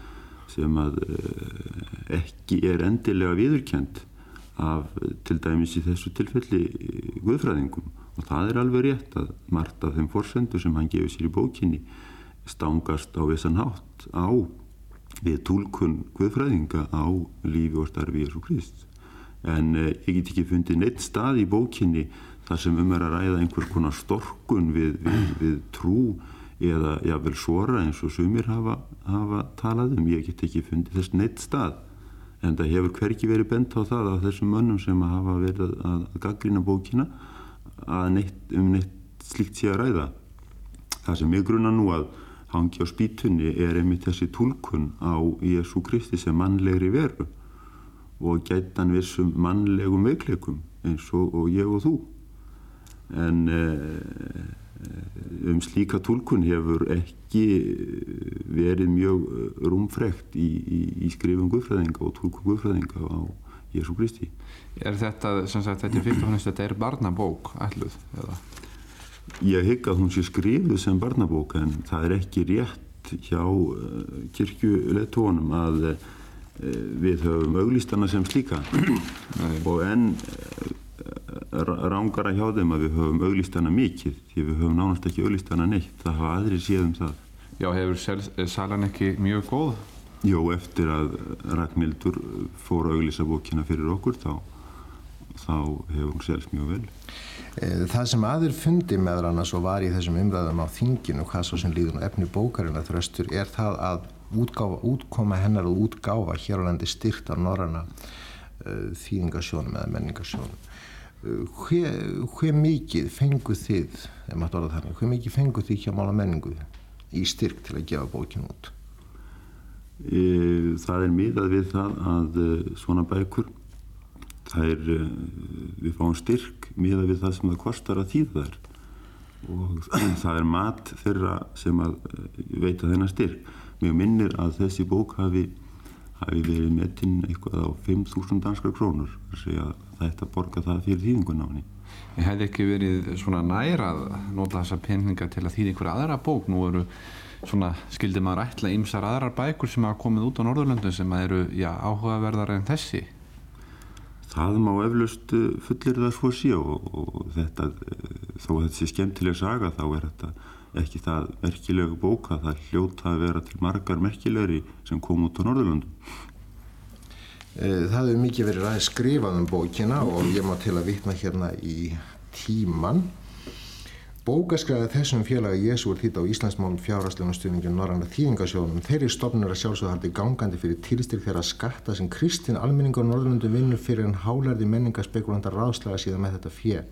sem að uh, ekki er endilega viðurkend af til dæmis í þessu tilfelli guðfræðingum. Og það er alveg rétt að margt af þeim forsendur sem hann gefur sér í bókinni stangast á vissan hátt á við tólkun guðfræðinga á lífi og starfi Jésu Krist en eh, ég get ekki fundið neitt stað í bókinni þar sem um er að ræða einhver konar storkun við, við, við trú eða jável svora eins og sumir hafa, hafa talað um. Ég get ekki fundið þess neitt stað. En það hefur hverki verið bent á það af þessum mönnum sem hafa verið að, að, gaggrina bókina að neitt, um neitt slíkt sé að ræða. Það sem ég gruna nú að hangi á spýtunni er einmitt þessi tólkun á Jésu Kristi sem mannlegri veru og gætan vissum mannlegum veikleikum eins og, og ég og þú en uh, um slíka tólkun hefur ekki verið mjög rúmfrekt í, í, í skrifum guðfræðinga og tólkun guðfræðinga á Jésu Kristi Er þetta, sem sagt, þetta er fyrst og fannst þetta er barnabók ætluð, eða? Ég hygg að hún sé skrifuð sem barnabók en það er ekki rétt hjá kirkjuletónum að við höfum auglýstana sem slíka. Og enn uh, rángara hjá þeim að við höfum auglýstana mikið því við höfum nánast ekki auglýstana neitt. Það hafa aðri séð um það. Já, hefur salan ekki mjög góð? Jó, eftir að Ragnhildur fór að auglýsa bókina fyrir okkur þá, þá hefur hún selst mjög vel. Það sem aður fundi meðal annars og var í þessum umræðum á þinginu hvað svo sem líður og efni bókarinn að þröstur er það að útgáfa, útkoma hennar og útgáfa hér á landi styrt á norrana uh, þýðingasjónum eða menningasjónum hver, hver mikið fengu þið þannig, hver mikið fengu þið hjá mála menningu í styrk til að gefa bókin út? E, það er miðað við það að e, svona bækur það er e, við fáum styrk miðað við það sem það kostar að þýða þær. Og það er mat þeirra sem að veita þennan styrk mér minnir að þessi bók hafi hafi verið metinn eitthvað á 5.000 danskar krónur þetta borga það fyrir þýðingun á henni. Ég hef ekki verið svona næra að nota þessa peninga til að þýða einhverja aðra bók. Nú eru svona, skildi maður ætla ymsar aðrar bækur sem hafa komið út á Norðurlöndun sem eru, já, áhugaverðar en þessi. Það má eflust fullir það svo sé og, og þetta, þó að þetta sé skemmtileg saga þá er þetta ekki það merkilega bóka, það hljóta að vera til margar merkilegri sem kom út á Norðurlöndum. Það hefur mikið verið ræðið skrifað um bókina og ég má til að vitna hérna í tíman. Bókaskræðið þessum félagi Jésu er þýtt á Íslandsmálum fjárhastlegum stuðningin Norranna þýðingasjónum. Þeirri stofnur að sjálfsögðarhaldi gangandi fyrir tilstyrk þeirra skatta sem kristin almenningar Norðurlundum vinnur fyrir en hálærði menningarspekulandar ráðslega síðan með þetta fjö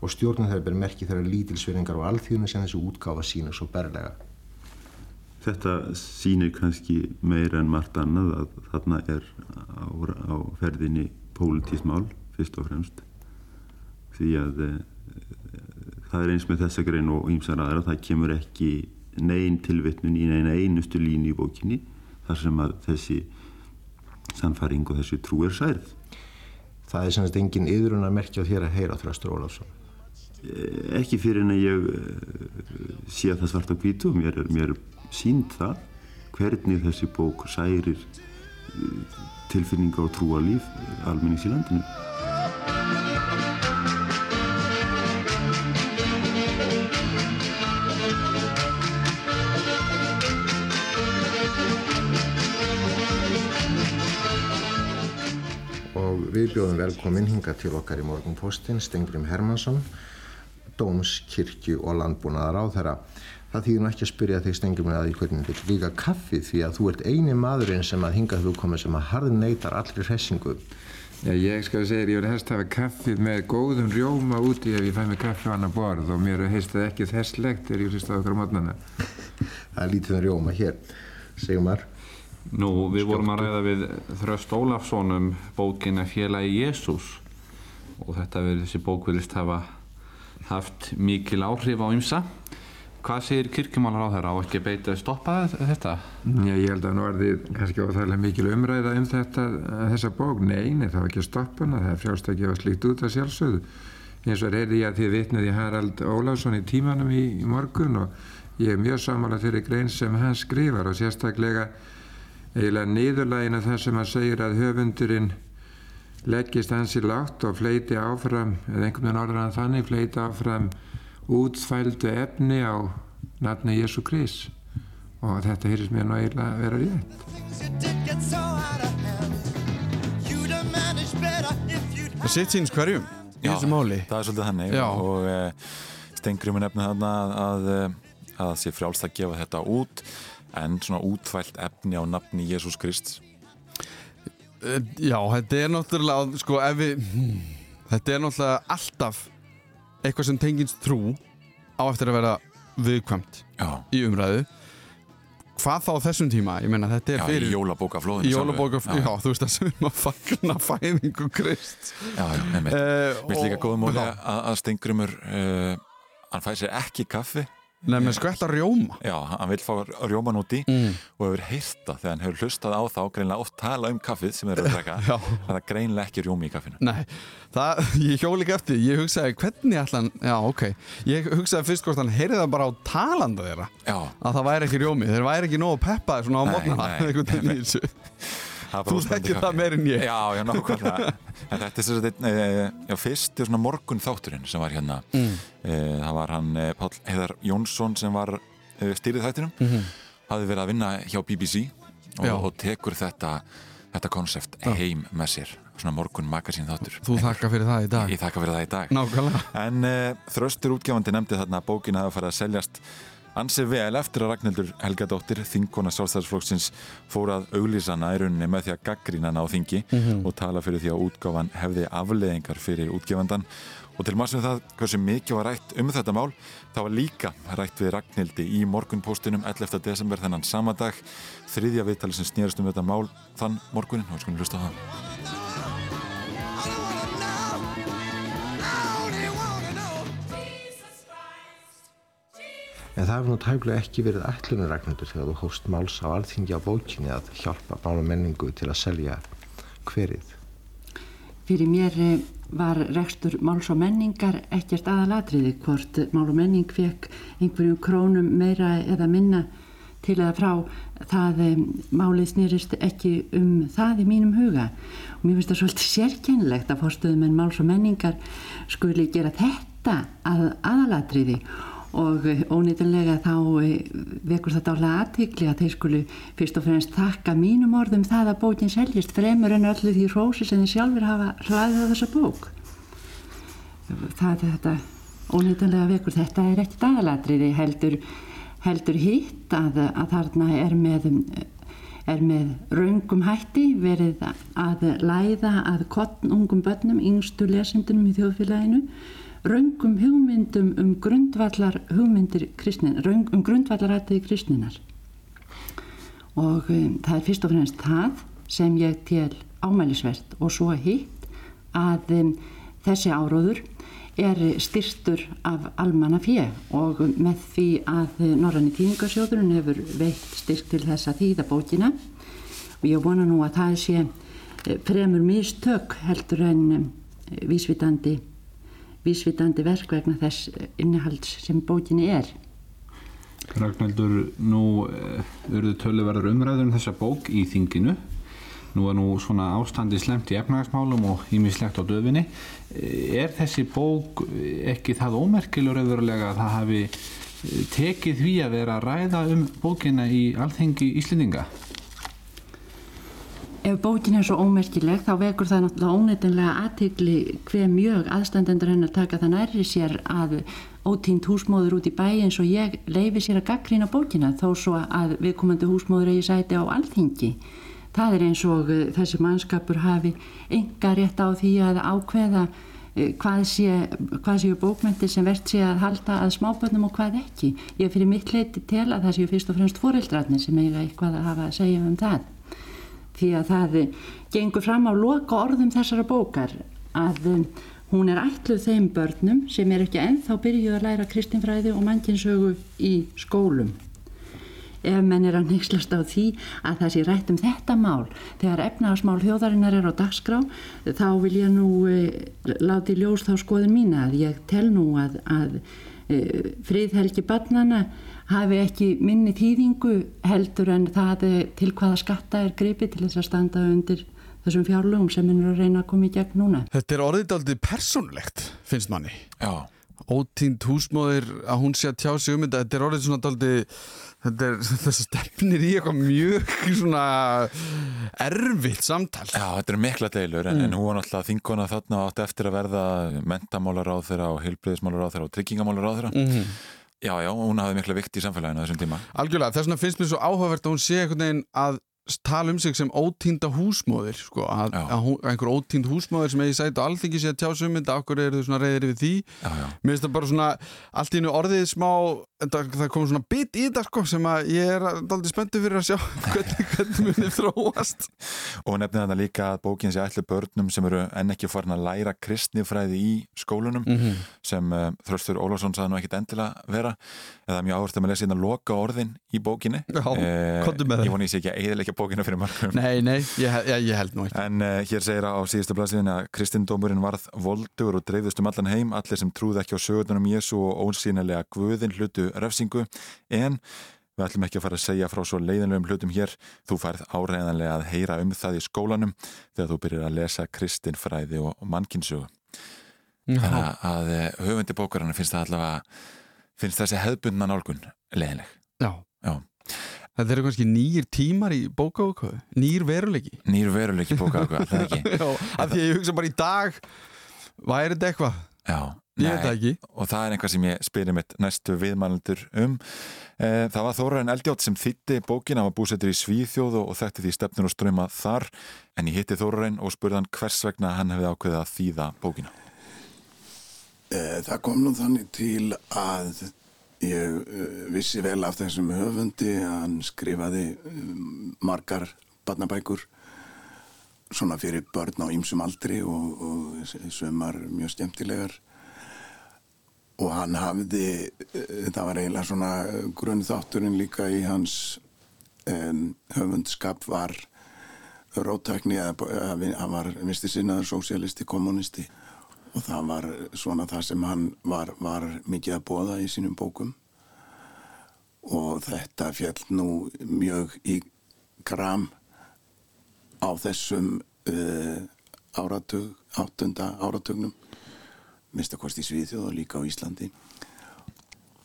og stjórnum þeirra ber merki þeirra lítilsverðingar og alþjóðinu sem þessu útgáfa sínur svo berlega. Þetta sínir kannski meira en margt annað að þarna er á, á ferðinni pólitísmál fyrst og fremst því að e, það er eins með þessa grein og ímsar aðra það kemur ekki negin tilvittnun í neina einustu línu í bókinni þar sem að þessi sannfaring og þessi trú er særð. Það er semst engin yðrun að merkja þér að heyra Þröstur Ólafsson? Ekki fyrir en að ég sé að það svart á kvítu og mér er, mér er sínt það hvernig þessi bók særir tilfinninga og trúa líf almennings í landinu. Og við bjóðum velkomin hinga til okkar í morgunpostin Stengrim Hermansson, Dómskirkju og landbúnaðar á þeirra. Það þýðir nú ekki að spyrja þig Stengrim að því hvernig þið líka kaffi því að þú ert eini maðurinn sem að hinga þú komið sem að harð neytar allri hressingu. Já, ég skal segja, ég verði helst að hafa kaffið með góðum rjóma úti ef ég fæ mig kaffi á annar borð og mér heist það ekki þesslegt þegar ég hlust á okkar á mótnana. Það er lítið um rjóma hér, Sigmar. Nú, við vorum að ræða við Þröst Ólafsson um bókina Félagi Jésús og þetta verður þessi bók vilist hafa haft mikil áhrif á ymsa. Hvað segir kirkjumálar á þeirra? Á ekki beita að stoppa þetta? Já, ég held að nú er þið kannski óþægilega mikil umræða um þetta, þessa bók. Nei, nei, það var ekki að stoppa hana. Það er frjálst að gefa slíkt út að sjálfsögðu. Eins og reyði ég að þið vitnaði Harald Ólafsson í tímanum í, í morgun og ég er mjög samála þeirri grein sem hann skrifar og sérstaklega eiginlega niðurlægina það sem hann segir að höfundurinn leggist hansi látt og fleiti áfram, eða einhvern veginn orðan þannig, fleiti áfram útfældu efni á nafni Jésu Krist og þetta hýrst mér nú eiginlega að vera rétt. Það sitt síns hverjum í þessu máli. það er svolítið þannig Já. og e, Stengriði nefnir þarna að, að, að það sé frjálst að gefa þetta út en svona útfælt efni á nafni Jésús Krist Eh, Já, þetta er náttúrulega, sko, við, þetta er náttúrulega alltaf eitthvað sem tengins trú á eftir að vera viðkvæmt Já. í umræðu. hvað þá þessum tíma ég meina þetta er Já, fyrir í jólabókaflóðinu jólabókaflóðinu, Já. já, þú veist það sem er að fagna fæðingu Krist Já, já, einmitt. Eh, Mér finnst líka móli já. að, að Stengrimur uh, hann fæði sér ekki kaffi Nei, með skvetta rjóma Já, hann vil fá rjóman út í Mm. og hefur heyrta þegar hann hefur hlustað á þá greinlega oft tala um kaffið sem þeir eru að drekka Já. það greinlega ekki rjómi í kaffinu Nei, það, ég hjóli ekki eftir Ég hugsaði hvernig hann Já, ok Ég hugsaði fyrst hvort hann heyrði það bara á talanda þeirra Já. Að það væri ekki rjómi Þeir væri ekki nógu peppaði svona á mótnana Þú þekkir það meir en ég. Já, já, nákvæmlega. En þetta er einn, eh, já, fyrst svona morgun þátturinn sem var hérna. Mm. Eh, það var hann eh, Páll Heiðar Jónsson sem var stýrið þættinum. Mhm. hafði verið að vinna hjá BBC og, og tekur þetta þetta konsept heim með sér. Svona morgun magasín þáttur. Þú þakka fyrir það í dag? Ég þakka fyrir það í dag. Nákvæmlega. En uh, Þröstur útgefandi nefndi þarna að bókin að fara að seljast ansi vel eftir að Ragnhildur Helgadóttir þingkona sjálfstæðsflokksins fór að auglýsana í rauninni með því að gaggrína hana á þingi Mhm. og tala fyrir því að útgáfan hefði afleðingar fyrir útgefandan og til maður sem það hversu mikið var rætt um þetta mál það var líka rætt við Ragnhildi í morgunpostinum 11. desember þennan sama dag þriðja viðtali sem snýrist um þetta mál þann morgunin og skulum hlusta á það En það hefur nú tæmlega ekki verið ætlunum Ragnhildur þegar þú hóst máls á alþingi á bókinni að hjálpa mála menningu til að selja hverið. Fyrir mér eh, var rekstur máls og menningar ekkert aðalatriði hvort mál og menning fekk einhverjum krónum meira eða minna til að frá. Það eh, málið snýrist ekki um það í mínum huga. Og mér finnst það svolítið sérkennilegt að fórstuðum en máls og menningar skuli gera þetta að aðalatriði og eh, ónýtanlega þá eh, vekur þetta álega aðtikli að þeir skulu fyrst og fremst þakka mínum orðum það að bókin seljist fremur en öllu því rósi sem þeir sjálfur hafa hlaðið á þessa bók. Það er þetta ónýtanlega vekur þetta er ekkert aðalatriði heldur, heldur hitt að, að þarna er með er með raungum hætti verið að læða að kottnungum börnum, yngstu lesendunum í þjóðfélaginu raungum hugmyndum um grundvallar hugmyndir kristnin, raung, um grundvallar aðtöði kristninar og um, það er fyrst og fremst það sem ég tel ámælisvert og svo hitt að um, þessi áróður er styrstur af almanna fjö og með því að Norranni tíningarsjóðurinn hefur veitt styrk til þess að þýða bókina. Og ég vona nú að það sé eh, fremur mistök heldur en vísvitandi vísvitandi verk vegna þess innihalds sem bókinni er. Ragnhildur, nú verður töluverður umræður um þessa bók í þinginu. Nú er nú svona ástandi slemt í efnagasmálum og ímislegt á döfinni. Er þessi bók ekki það ómerkilur öðrulega að það hafi tekið því að vera að ræða um bókina í alþengi Íslendinga? Ef bókin er svo ómerkileg þá vekur það náttúrulega óneitinlega aðtegli hver mjög aðstandendur hennar taka það nærri sér að ótínt húsmóður út í bæ eins og ég leifi sér að gaggrína bókina þó svo að viðkomandi húsmóður eigi sæti á alþingi. Það er eins og uh, þessi mannskapur hafi enga rétt á því að ákveða uh, hvað séu sé bókmyndir sem verðt sé að halda að smábönnum og hvað ekki. Ég fyrir mitt leiti til að það séu fyrst og fremst fóreldrarnir sem eiga eitthvað að hafa að segja um það því að það gengur fram á loka orðum þessara bókar að um, hún er ætluð þeim börnum sem er ekki ennþá byrjuð að læra kristinfræði og mannkinsögu í skólum. Ef menn er að neyslast á því að það sé rætt um þetta mál, þegar efnagasmál þjóðarinnar er á dagskrá, þá vil ég nú e, láti ljós þá skoðin mína að ég tel nú að, að e, friðhelgi barnana hafi ekki minni þýðingu heldur en það til hvaða skatta er gripið til þess að standa undir þessum fjárlögum sem er að reyna að koma í gegn núna. Þetta er orðið aldrei persónlegt, finnst manni. Já. Ótínd húsmóðir að hún sé að tjá sig um þetta, þetta er orðið svona aldrei, þetta er þess að stefnir í eitthvað mjög svona erfitt samtal. Já, þetta er mikla deilur en, Mm. en hún var náttúrulega þingona þarna og átti eftir að verða mentamálar á þeirra og heilbriðismálar á þeirra og tryggingamálar á þeirra. Mhm. Já, já, hún hafði mikla vikt í samfélaginu þessum tíma. Algjörlega, þess vegna finnst mér svo áhugavert að hún sé einhvern veginn að tala um sig sem ótínda húsmóðir sko, að, að, að einhver ótínd húsmóðir sem eigi sætt og alþingi sé að tjá sig um þetta okkur eru þau svona reyðir við því? Já, já. mér finnst það bara svona allt í hennu orðið smá það, það kom svona bit í þetta sko, sem að ég er aldrei spenntu fyrir að sjá hvernig, hvernig munið þróast. Og nefnir þetta líka að bókin sé allir börnum sem eru enn ekki farin að læra kristnifræði í skólunum mm -hmm. sem uh, Þröstur Ólafsson saði nú ekkit endilega vera. Eða mjög áherslu að maður lesa hérna loka orðin í bókinni. Já, eh, ég voni ég sé ekki að bókina fyrir mörgum Nei, nei, ég, ég, ég held nú ekki. En uh, hér segir á síðustu blaðsíðin að kristindómurinn varð voldur og dreifðust um allan heim allir sem trúði ekki á sögurnum Jésu og ósýnilega guðin hlutu refsingu. En við ætlum ekki að fara að segja frá svo leiðinlegum hlutum hér. Þú færð áræðanlega að heyra um það í skólanum þegar þú byrjar að lesa kristinfræði og, og mannkinsögu þannig að, að höfundi bókarana finnst það allavega finnst þessi hefðbundna nálgun leiðinleg. Já, Já. Það eru kannski nýjir tímar í bókaákvæðu, nýjir veruleiki. Nýjir veruleiki bókaákvæðu, það ekki. Já, af því að ég hugsa bara í dag, væri þetta eitthvað? Já, ég veit það ekki. Og það er einhvað sem ég spyrir mitt næstu viðmælandur um. Það var Þóraðin Eldjátt sem þýtti bókin, hann var búsettur í Svíþjóð og þekkti því stefnur og ströma þar, en ég hitti Þóraðin og spurði hann hvers vegna hann hefði ákveðið að þýða bókina. Það kom nú þannig til að ég uh, vissi vel af þessum höfundi að hann skrifaði um, margar barnabækur svona fyrir börn á ýmsum aldri og, og sumar mjög skemmtilegar. Og hann hafði uh, það var eiginlega svona grunn þátturinn líka í hans um, höfundskap var rótækni að hann var visti sinnaður sósialisti, kommunisti og það var svona það sem hann var, var mikið að bóða í sínum bókum. Og þetta fjall nú mjög í gram á þessum uh, áratug, áttunda áratugnum mistakost í Svíðjóð og líka á Íslandi.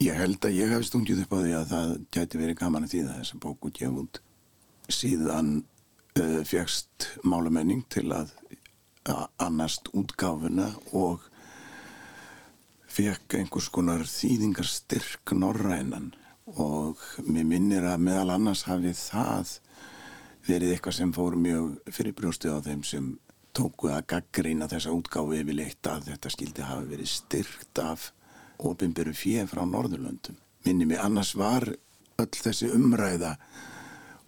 Ég held að ég hef stungið upp á því að það gæti verið gaman að þýða þessa bóku gefund síðan uh, fjagst málamenning til að annast útgáfuna og fekk einhvers konar þýðingar styrk norrænan og mér minnir að meðal annars hafi það verið eitthvað sem fór mjög fyrir brjóstið á þeim sem tóku að gaggrína þessa útgáfi yfirleitt að þetta skildi hafi verið styrkt af ofinberu fjö frá Norðurlöndum. Minni mig annars var öll þessi umræða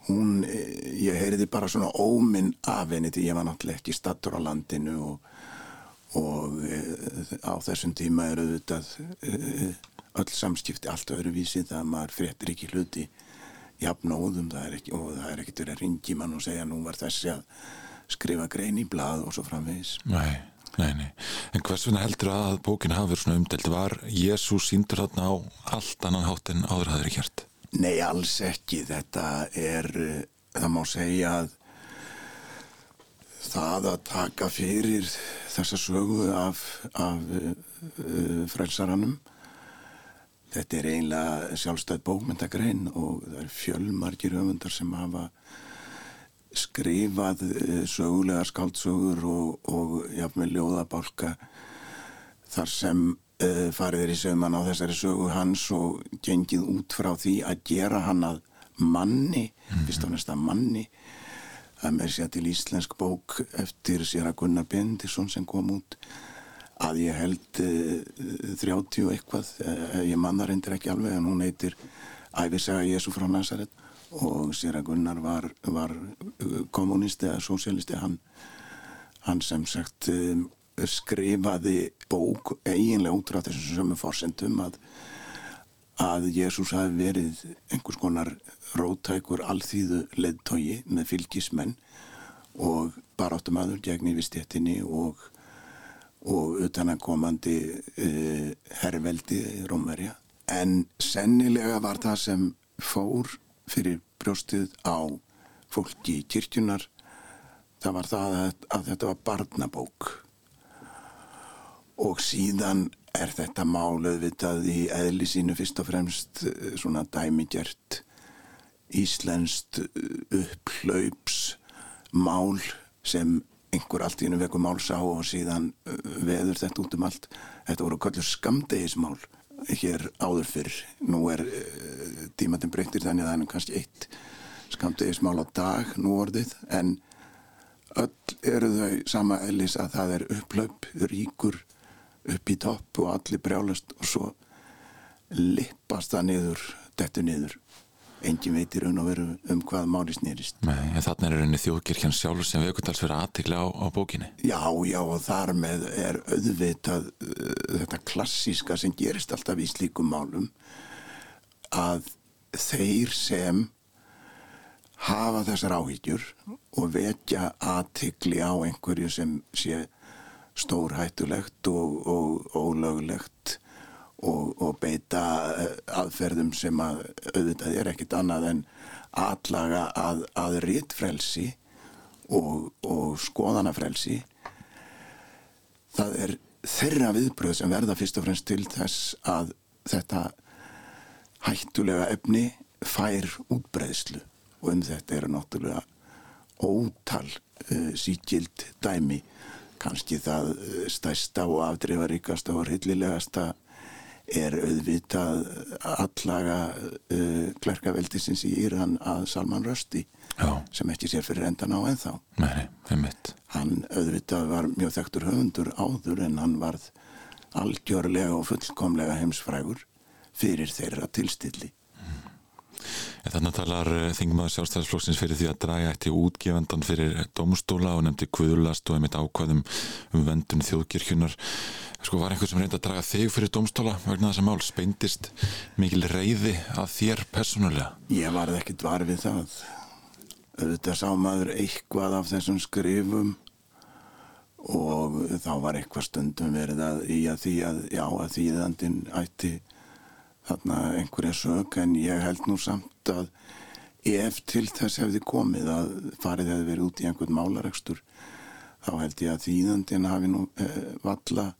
hún, ég heyriði bara svona óminn af henni því ég var náttúrulega ekki stattur á landinu og, og e, á þessum tíma er auðvitað e, öll samskipti allt öðruvísi það að maður fréttir ekki hluti jafnóðum er ekki, og það er ekkert verið að ringi mann og segja nú var þessi að skrifa grein í blad og svo framvegis. Nei, nei, nei. En hvers vegna heldur að bókin hafi verið svona umdelt var Jésús síndur þarna á allt annan hátt en áður hafður ekki hægt Nei, alls ekki. Þetta er, það má segja að það að taka fyrir þessa sögu af, af uh, frelsarannum þetta er einlega sjálfstæð bókmyndagrein og það er fjölmargir öfundar sem hafa skrifað uh, sögulega skáldsögur og, og jafnveg ljóðabálka þar sem farið er í sögman á þessari sögu hans og gengið út frá því að gera hann að manni, mm. fyrst og næst að manni það með sér til íslensk bók eftir sér að Gunnar Bendisson sem kom út að ég held uh, 30 eitthvað, uh, ég manna reyndir ekki alveg en hún heitir Æfisaga Jésu frá Nazaret og sér að Gunnar var, var kommunisti eða sosialisti hann, hann sem sagt um, skrifaði bók eiginlega út frá þessum sömu fórsendum að, að Jésús hafi verið einhvers konar rótækur alþýðu leðtogi með fylgismenn og baráttum aður gegn yfirstéttinni og, og utanakomandi uh, herrveldi Rómverja. En sennilega var það sem fór fyrir brjóstið á fólki í kirkjunar það var það að, að þetta var barnabók og síðan er þetta málið vitað í eðli sínu fyrst og fremst svona dæmigjert íslenskt upplaups mál sem einhver allt í hennu veku mál sá og síðan veður þetta út um allt. Þetta voru kallur skamdegismál hér áður fyrr. Nú er tímatinn breyttir þannig að það er kannski eitt skamdegismál á dag nú orðið en öll eru þau sama ellis að það er upplaup, ríkur upp í topp og allir brjálast og svo lippast það niður, dettu niður engin veitir raun og veru um hvað máli snýrist. Nei, en þarna er rauninni þjóðkirkjan sjálfur sem aukvöldals fyrir aðtikla á, á bókinni. Já, já, og þar með er auðvitað uh, þetta klassíska sem gerist alltaf í slíkum málum að þeir sem hafa þessar áhyggjur og vekja aðtikli á einhverju sem sé stórhættulegt og, og ólöglegt og, og beita eh, aðferðum sem að auðvitað er ekkit annað en atlaga að, að rítfrelsi og, og skoðanafrelsi. Það er þeirra viðbröð sem verða fyrst og fremst til þess að þetta hættulega efni fær útbreðslu og um þetta eru náttúrulega ótal uh, síkild dæmi kannski það uh, stærsta og afdreifaríkasta og hryllilegasta er auðvitað allaga uh, klerkaveldisins í Íran að Salman Rushdie Já. sem ekki sé fyrir endan á ennþá. Nei, einmitt. Hann auðvitað var mjög þekktur höfundur áður en hann varð algjörlega og fullkomlega heimsfrægur fyrir þeirra tilstilli En þannig talar eh, þingmaður sjálfstæðisflokksins fyrir því að draga í útgefandan fyrir domstóla og nefndi kvöðurlast og einmitt ákvaðum um vendun þjóðkirkjunar. Sko var einhver sem reyndi að draga þig fyrir domstóla vegna þessa mál? Speindist mikil reyði að þér personulega? Ég varð ekkit var við það. Þetta sá maður eitthvað af þessum skrifum og þá var eitthvað stundum verið að í að því að já að þýðandin ætti þarna einhverja sög en ég held nú samt að ef til þess hefði komið að farið hefði verið út í einhvern málaregstur þá held ég að þýðandin hafi nú eh, valla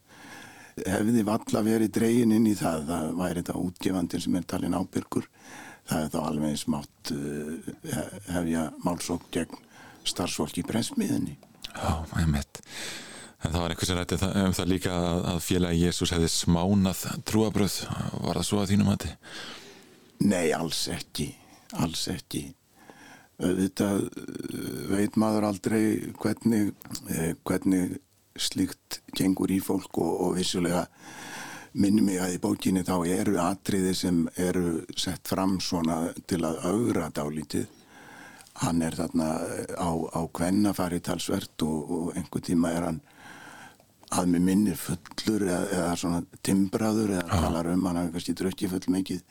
hefði valla verið dregin inn í það. Það væri þetta útgefandin sem er talin ábyrgur. Það hefði þá alveg smátt eh, hefja málsók gegn starfsfólk í brensmiðinni Já, einmitt En það var einhvers sem rætti um það líka að, félagi Jésús hefði smánað trúabröð. Var það svo að þínum hætti? Nei, alls ekki. Alls ekki. Þetta veit maður aldrei hvernig, eh, hvernig slíkt gengur í fólk og, og vissulega minnum ég að í bókinni þá eru atriði sem eru sett fram svona til að augra dálítið. Hann er þarna á, á kvennafari talsvert og, og einhver tíma er hann að með minni fullur eða, eða svona timbraður eða talar um hann hafi kannski drökkið full mikið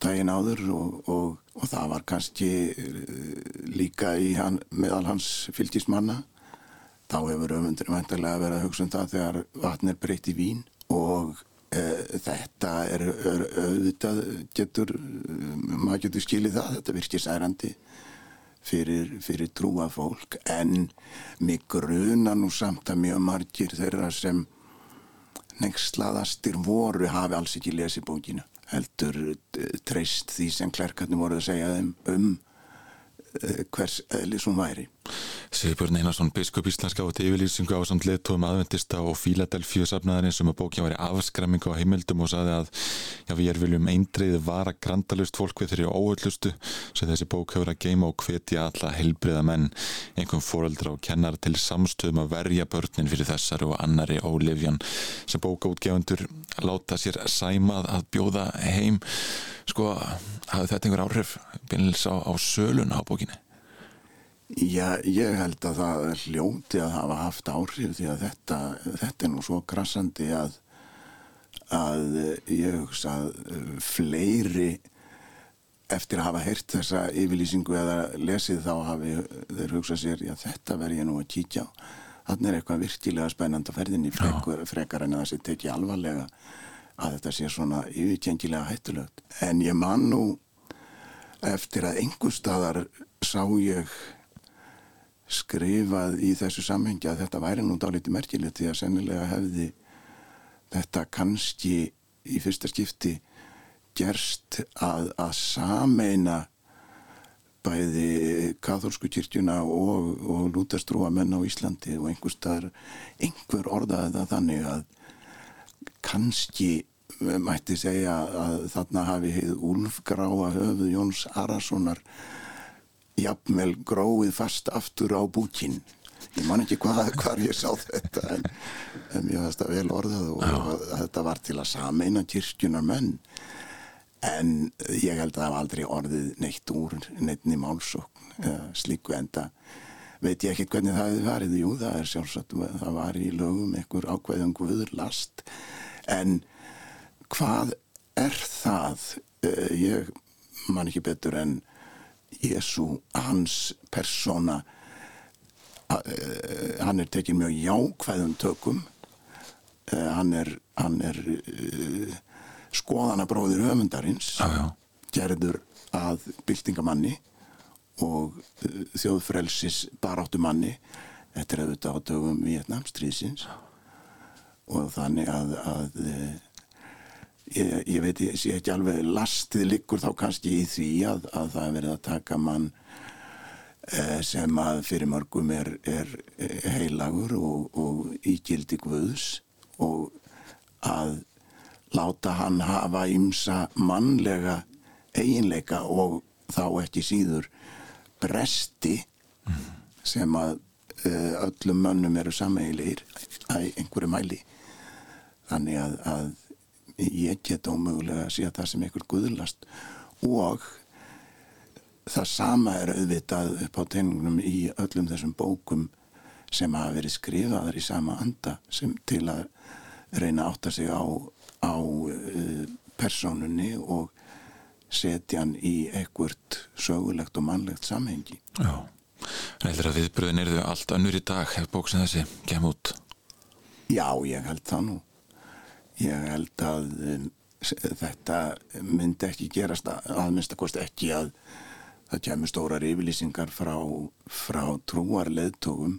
daginn áður og, og, og það var kannski líka í hann, meðal hans fylgismanna. Þá hefur öfundur vantarlega verið að hugsa um það þegar vatn er breytt í vín og e, þetta er auðvitað getur maður getur skilið það, þetta virkir særandi fyrir, fyrir trúa fólk en mig gruna nú samt að mjög margir þeirra sem nextlaðastir voru hafi alls ekki lesið bókina heldur treyst því sem klerkarnir voru að segja þeim um hvers eðlis hún væri Sigurbjörn Einarsson, biskup íslenska átti yfirlýsingu á samt leittóum aðvendista og Fíladelfíu safnaðarinn sem að bókja var í afskrammingu á heimildum og saði að já, við erum viljum eindreið vara grandalust fólk við þeirri óöllustu sem þessi bók hefur að geima og hvetja alla helbriða menn, einhverjum fóreldra og kennar til samstöðum að verja börnin fyrir þessari og annari ólifjan sem bókaútgefundur láta sér sæmað að bjóða heim sko, hafði þetta einhver áhrif beinleils á, á sölun á bókinni? Já, ég held að það er hljóti að hafa haft áhrif því að þetta, þetta er nú svo krassandi að, að ég hugsa að fleiri eftir að hafa heyrt þessa yfirlýsingu eða lesið þá hafi þeir hugsað sér, já þetta verð ég nú að kíkja á. Þannig er eitthvað virkilega spennand að ferðinni frekar, frekar en að það sé tekið alvarlega að þetta sé svona yfirkengilega hættulegt. En ég man nú eftir að einhver staðar sá ég skrifað í þessu samhengi að þetta væri nú dálítið merkilegt því að sennilega hefði þetta kannski í fyrsta skipti gerst að, að sameina bæði katholsku kyrkjuna og, og lútastrúa menn á Íslandi og einhver einhver orðaði það þannig að kannski mætti segja að þarna hafi heið úlfgráa höfuð Jóns Arasonar jafnvel gróið fast aftur á búkinn ég man ekki hvað, hvað ég sá þetta en, en mér finnst það vel orðað og, og þetta var til að sameina kirkjunar menn en ég held að það var aldrei orðið neitt úr neittni málsókn eða slíku enda. Veit ég ekkert hvernig það hefði farið? Jú það er sjálfsagt, það var í lögum einhver ákveðum guður last en hvað er það? Uh, ég man ekki betur en Jésu hans persóna uh, hann er tekinn mjög jákvæðum tökum. Uh, hann er, hann er skoðanabróðir höfundarins gerður að byltingamanni og þjóðfrelsis baráttumanni þetta er auðvitað á dögum Vietnamstríðsins og þannig að, að ég, ég veit ég sé ekki alveg lastið liggur þá kannski í því að, að það er verið að taka mann sem að fyrir mörgum er, er heilagur og, og ígildi guðs og að láta hann hafa ymsa mannlega eiginleika og þá ekki síður bresti sem að uh, öllum mönnum eru sameigilegir að einhverju mæli. Þannig að, að ég get ómögulega að sé að það sem einhver guðlast og það sama er auðvitað upp á teiningunum í öllum þessum bókum sem hafa verið skrifaðar í sama anda sem til að reyna að átta sig á, á uh, persónunni og setja hann í ekkert sögulegt og mannlegt samhengi. Já, en heldur að viðbröðin eru þau allt önnur í dag ef bók sem þessi kem út? Já, ég held það nú. Ég held að um, þetta myndi ekki gerast að minnstakost ekki að það kemur stórar yfirlýsingar frá, frá trúarleðtogum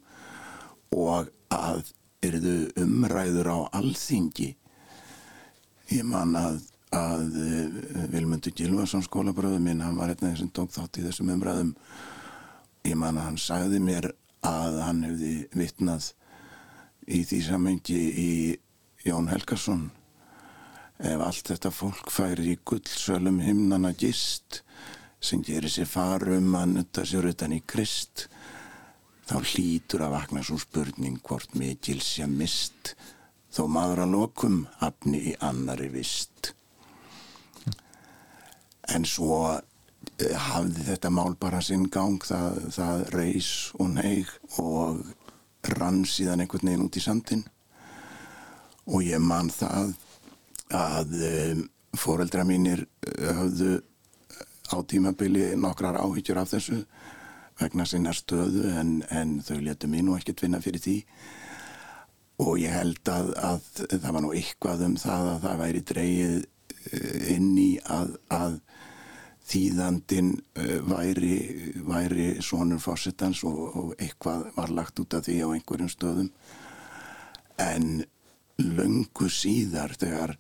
og að eruðu umræður á alþingi. Ég man að að Vilmundur Gilvarsson skólabröðu minn, hann var hérna sem tók þátt í þessum umræðum ég man að hann sagði mér að hann hefði vittnað í því samengi í Jón Helgarsson ef allt þetta fólk færi í gullsölum himnana gist sem gerir sér farum að nutta sér utan í krist þá hlýtur að vakna svo spurning hvort mikil sé mist þó maður að lokum hafni í annari vist. En svo uh, hafði þetta mál bara sinn gang það, það reys og neig og rann síðan einhvern veginn út í sandin og ég man það að um, foreldra mínir höfðu á tímabili nokkrar áhyggjur af þessu vegna sinna stöðu en, en þau letu mér nú ekkert vinna fyrir því. Og ég held að, að það var nú eitthvað um það að það væri dreyið inn í að, að þýðandin væri, væri sonur fórsettans og, og eitthvað var lagt út af því á einhverjum stöðum. En löngu síðar þegar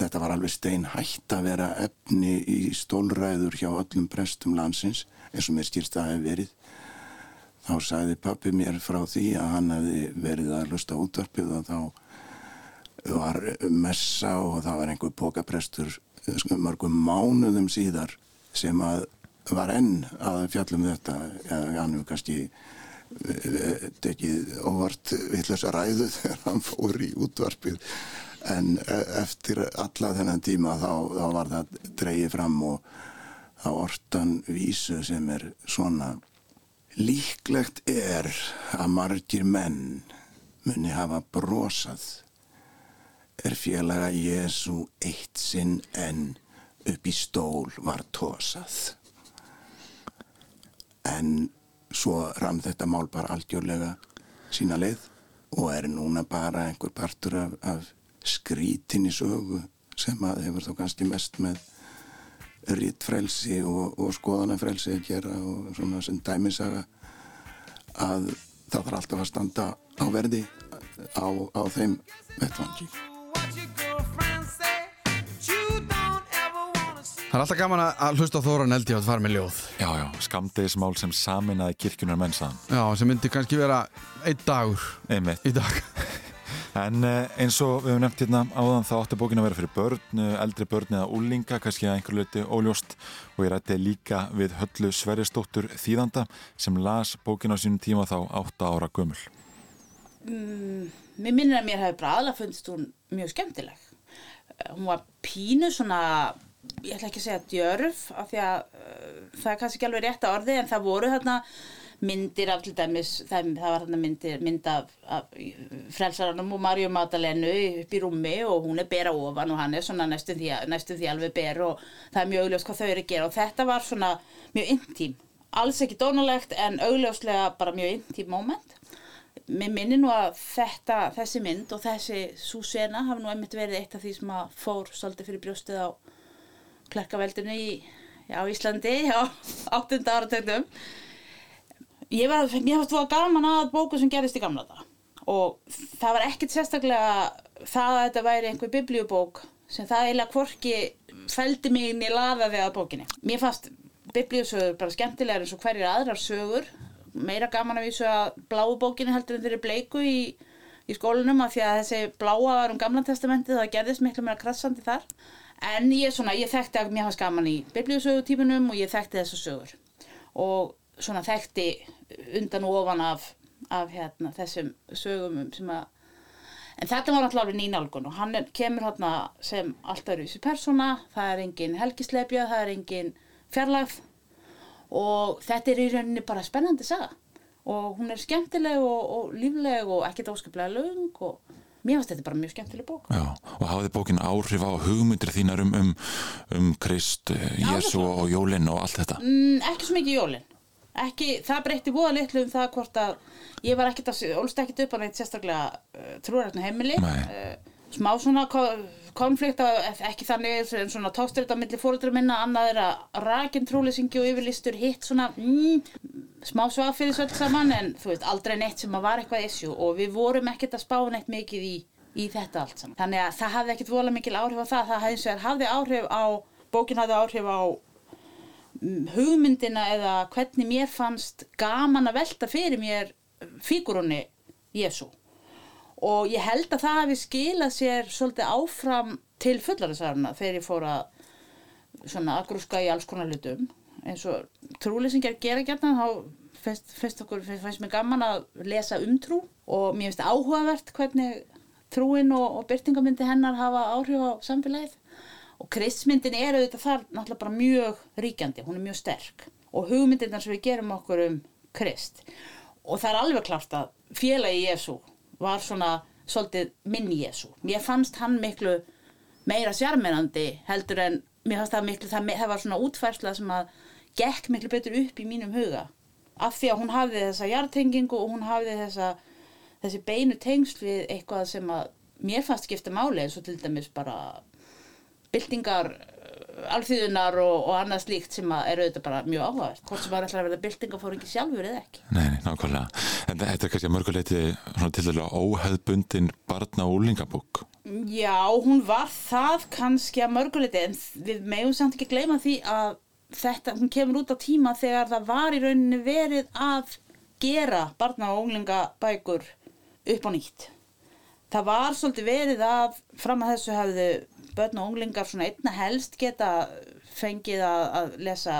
þetta var alveg stein hægt að vera efni í stólræður hjá öllum prestum landsins eins og mér skýrst að hef verið. Þá sagði pappi mér frá því að hann hefði verið að lusta útvarpið og þá var messa og það var einhver pókaprestur mörgum mánuðum síðar sem að var enn að fjallum þetta hann hefur kannski tekið óvart vittlösa ræðu þegar hann fór í útvarpið. En eftir alla þennan tíma þá, þá var það dreyið fram og þá ortan vísu sem er svona líklegt er að margir menn muni hafa brosað. Er félaga Jésu eitt sinn en upp í stól var tósað en svo rann þetta mál bara algjörlega sína leið og er núna bara einhver partur af, af skrítin í sögu sem að hefur þá kannski mest með rittfrelsi og, og skoðanafrelsi að gera og svona sem dæmisaga að það þarf alltaf að standa á verði á, á þeim vettvangi Það er alltaf gaman að hlusta á Þóran Eldjátt að fara með ljóð. Já, já, skamdegismál sem saminaði kirkjunar mennsaðan. Já, sem myndi kannski vera einn dagur Einmitt. í dag. En eh, eins og við hefum nefnt hérna áðan þá átti bókin að vera fyrir börn, eh, eldri börn eða úlinga, kannski að einhverju leiti óljóst og ég rætti líka við Höllu Sverrisdóttur Þýðanda sem las bókin á sínum tíma þá 8 ára gömul. Mm, mér minnir að mér hefði bara aðla fundist hún mjög skemmtileg. Hún var pínu svona, ég ætla ekki að segja djörf af því að uh, það er kannski ekki alveg rétt að orði en það voru þarna myndir af til dæmis, það, það var þarna myndir, mynd af, af frelsaranum og Marju Magdalenu upp í rúmi og hún er bera ofan og hann er svona næstum því, næstum því alveg ber og það er mjög augljóst hvað þau eru að gera og þetta var svona mjög intím, alls ekki dónalegt en augljóslega bara mjög intím moment. Mér minni nú að þetta, þessi mynd og þessi súsena hafa nú einmitt verið eitt af því sem að fór svolítið fyrir brjóstið á klerkaveldinu í, á Íslandi á 8. áratögnum ég var, að gaman að bóku sem gerist í gamla það og það var ekkert sérstaklega það að þetta væri einhver biblíubók sem það eiginlega kvorki fældi mig inn í laðaði að bókinni. Mér fannst biblíusögur bara skemmtilegar eins og hverjir aðrar sögur meira gaman að vísu að bláu bókinni heldur en þeirri bleiku í, í skólunum af því að þessi bláa var um gamla testamenti það gerðist miklu meira krassandi þar en ég, svona, ég þekkti að mér fannst gaman í biblíusögutípunum og ég þekkti þessar sögur. Og svona þekkti undan og ofan af, af hérna, þessum sögum sem að en þetta var náttúrulega nýnálgun og hann kemur hérna sem alltaf eru þessi persóna, það er engin helgisleipja, það er engin fjarlagð og þetta er í rauninni bara spennandi saga. Og hún er skemmtileg og, og lífleg og ekkert óskaplega laung og mér finnst þetta bara mjög skemmtileg bók. Já, og hafði bókin áhrif á hugmyndir þínar um, um, um Krist, Jésu og Jólin og allt þetta? Mm, ekki svo mikið Jólin. Ekki, það breytti búa litlu um það hvort að ég var ekkert að, ólst ekkert upp á neitt sérstaklega uh, trúrætnu heimili. Uh, smá svona konflikt ekki þannig en svona tókstur þetta millir fóröldur minna, annað er að rakin trúleysingi og yfirlistur hitt svona mm, smá svag fyrir svolítið saman en þú veist aldrei neitt sem að var eitthvað issue og við vorum ekkert að spá neitt mikið í, í þetta allt saman. Þannig að það hafði ekkert volað mikil áhrif á það. Það hafði, hafði áhrif á bókin hafði áhrif á hugmyndina eða hvernig mér fannst gaman að velta fyrir mér fígurunni Jésu og ég held að það hefði skilað sér svolítið áfram til fullarinsarna þegar ég fór að svona agrúska í alls konar hlutum. Eins og trúleysingar gera gætna þá finnst, okkur finnst mér gaman að lesa um trú og mér finnst áhugavert hvernig trúin og, og byrtingamyndi hennar hafa áhrif á samfélagið. Og kristmyndin er auðvitað þar náttúrulega bara mjög ríkjandi, hún er mjög sterk. Og hugmyndirnar sem við gerum okkur um krist. Og það er alveg klart að félagi Jésu var svona svolítið minn Jésu mér fannst hann miklu meira sjarmerandi heldur en mér fannst það miklu, það, það var svona útfærsla sem að gekk miklu betur upp í mínum huga. Af því að hún hafði þessa hjartengingu og hún hafði þessa þessi beinu tengsl við eitthvað sem að mér fannst skipta máli eins og til dæmis bara byltingar alþýðunar og, og annað slíkt sem er auðvitað bara mjög áhugavert. Hvort sem var alltaf að verða byltingar fór ekki sjálfur eða ekki. Nei, nei nákvæmlega. En þetta er kannski mörguleiti til dæla óheðbundin barna og úlingabók Já, hún var það kannski að mörguleiti en við meðum samt ekki gleyma því að þetta, hún kemur út á tíma þegar það var í rauninni verið að gera barna og úlingabækur upp á nýtt. Það var svolítið verið að fram að þessu hefðu börn og unglingar svona einna helst geta fengið að, að lesa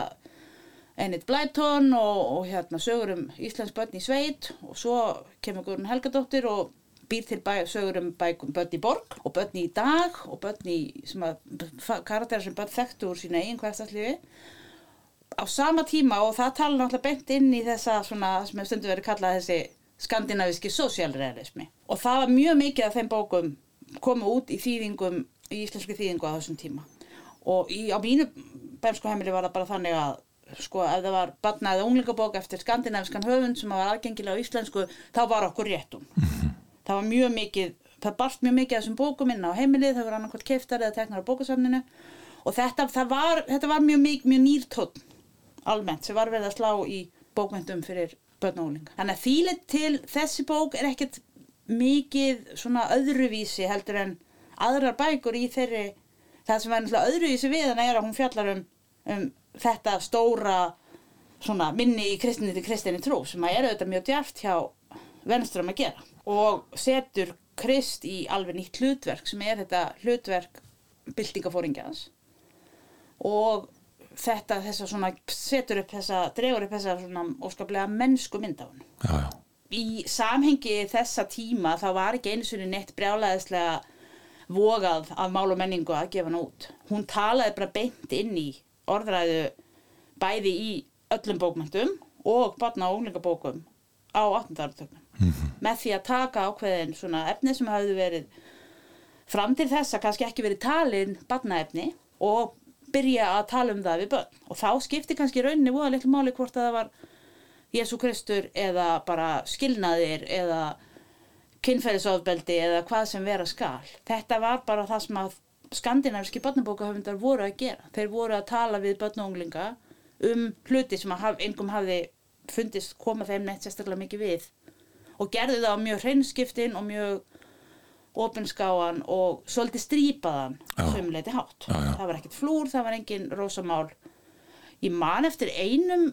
Einit Blæton og, og hérna sögur um Íslands börn í sveit og svo kemur Guðrun Helgadóttir og býr til bæ, sögur um bækum börn í borg og börn í dag og börn í karakterar sem börn þekktu úr sína eigin hverstasliði á sama tíma og það tala náttúrulega beint inn í þessa svona sem hefur stundu verið kallað þessi skandinaviski sosialrealismi og það var mjög mikið af þeim bókum koma út í þýðingum í íslensku þýðingu á þessum tíma. Og í, á mínu bensku heimili var það bara þannig að sko ef það var barna eða unglingabók eftir skandinaviskan höfund sem var aðgengilega á íslensku þá var okkur réttum það var mjög mikið, það barst mjög mikið þessum bókum inn á heimilið, það var annarkvæmt keiftar eða teknar á bókasamninu og þetta, var, þetta var mjög, mjög, mjög nýrtótt almennt sem var verið að slá í bókmyndum fyrir börn og unglinga. Þannig að þýlit til þessi bók er ekkert mikið svona öðruvísi heldur en aðrar bækur í þeirri það sem er náttúrulega öðruvísi við þannig er að hún fjallar um, um þetta stóra svona minni í kristinni til kristinni trú sem að er auðvitað mjög djart hjá venstrum að gera og setur Krist í alveg nýtt hlutverk sem er þetta hlutverk byltingafóringjans og þetta þessa svona setur upp þessa, dregur upp þessa svona óskaplega mennsku mynd á hann. Já, já. Í samhengi þessa tíma þá var ekki einu sinni neitt brjálæðislega vogað af mál og menningu að gefa hann út. Hún talaði bara beint inn í orðræðu bæði í öllum bókmyndum og barna og unglingabókum á 18. áratögnum. Með því að taka ákveðin svona efni sem hafði verið fram til þess að kannski ekki verið talin barnaefni og byrja að tala um það við börn. Og þá skipti kannski rauninni voða litlu máli hvort að það var Jésu Kristur eða bara skilnaðir eða kynferðisofbeldi eða hvað sem vera skal. Þetta var bara það sem að skandinaviski barnabókahöfundar voru að gera. Þeir voru að tala við börn og unglinga um hluti sem að haf, engum hafði fundist koma þeim neitt sérstaklega mikið við og gerði það á mjög hreinskiptin og mjög opinskáan og svolítið strípaðan sömuleiti hátt. Já, já. Það var ekkert flúr, það var engin rosamál. Ég man eftir einum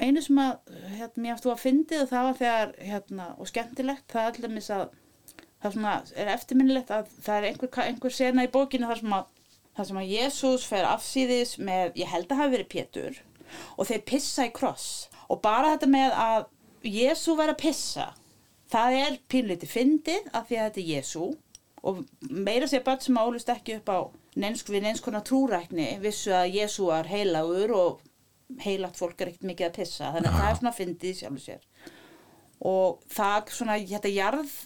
einu sem að hérna, mér aftur að fyndið og það var þegar hérna, og skemmtilegt, það er allir mis að það svona er eftirminnilegt að það er einhver, einhver sena í bókinu þar sem að þar sem að Jésús fer afsýðis með, ég held að hafi verið Pétur og þeir pissa í kross. Og bara þetta með að Jésú var að pissa það er pínlítið fyndið af því að þetta er Jésú og meira sér börn sem álust ekki upp á neins, við neins konar trúrækni vissu að Jésú var heilagur og heilagt fólk er ekkert mikið að pissa þannig að það er svona fyndið sjálfur sér. Og það svona þetta jarð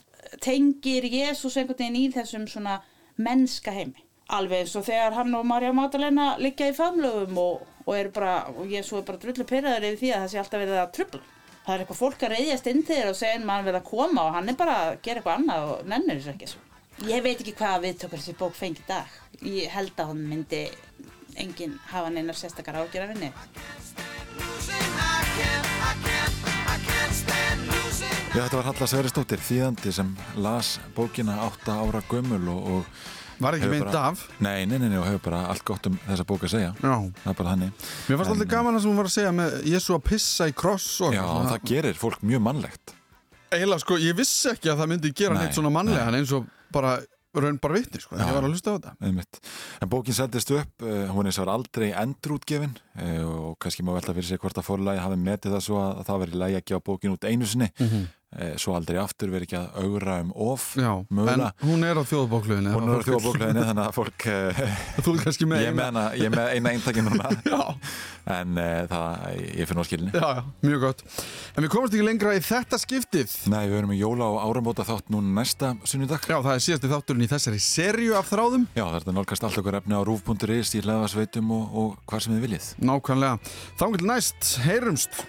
tengir Jésús einhvern veginn í þessum svona mennska heimi. Alveg eins og þegar hann og Marja Magdalena liggja í famlögum og, og er bara, og Jésú er bara drullu pyrraður yfir því að það sé alltaf verið að trubla það er eitthvað fólk að reyðjast inn til þér og segja maður verið að koma og hann er bara að gera eitthvað annað og nennir þessu ekki. Ég veit ekki hvað viðtökur þessi bók fengi dag. Ég held að hann myndi enginn hafa neinar sérstakar ágjör af henni. Já, þetta var Halla Sveristóttir, þýðandi sem las bókina átta ára gömul og, og Var ekki meint bara- af? Nei, nei, nei, nei, og hefur bara allt gott um þessa bók að segja. Já. Það er bara þannig. Mér fannst alltaf gaman það sem hún var að segja með Jésu að pissa í kross og Já, það gerir fólk mjög mannlegt. Eila, sko, ég vissi ekki að það myndi gera Nei, neitt svona mannlega eins og bara raun bara vitni, sko, ég var að hlusta á þetta. Einmitt. En bókin seldist upp, uh, hún er svo aldrei endurútgefin og kannski má velta fyrir sig hvort að fórlægi hafi metið það svo að, að það veri lægi að gefa bókin út einu sinni. Mhm. uh, svo aldrei aftur veri ekki að augra um of Já, mögulega. en hún er á þjóðbókluðinni Hún er á þjóðbókleginni þannig að fólk uh, Þú er kannski með ég með, eina. hana, ég er með eina eintakin núna. En uh, það, ég finn á skilinni Já, mjög gott. En við komumst ekki lengra í þetta skiptið. Nei, við erum í jóla og áramóta þátt núna næsta sunnudag. Já, það er síðasti þátturinn í þessari serju af þráðum. Já, þetta nálgast allt okkur efni á rúf.is í hlæðasveitum og, og hvar sem þið viljið Nákvæmlega. Þá getur næst, heyrumst!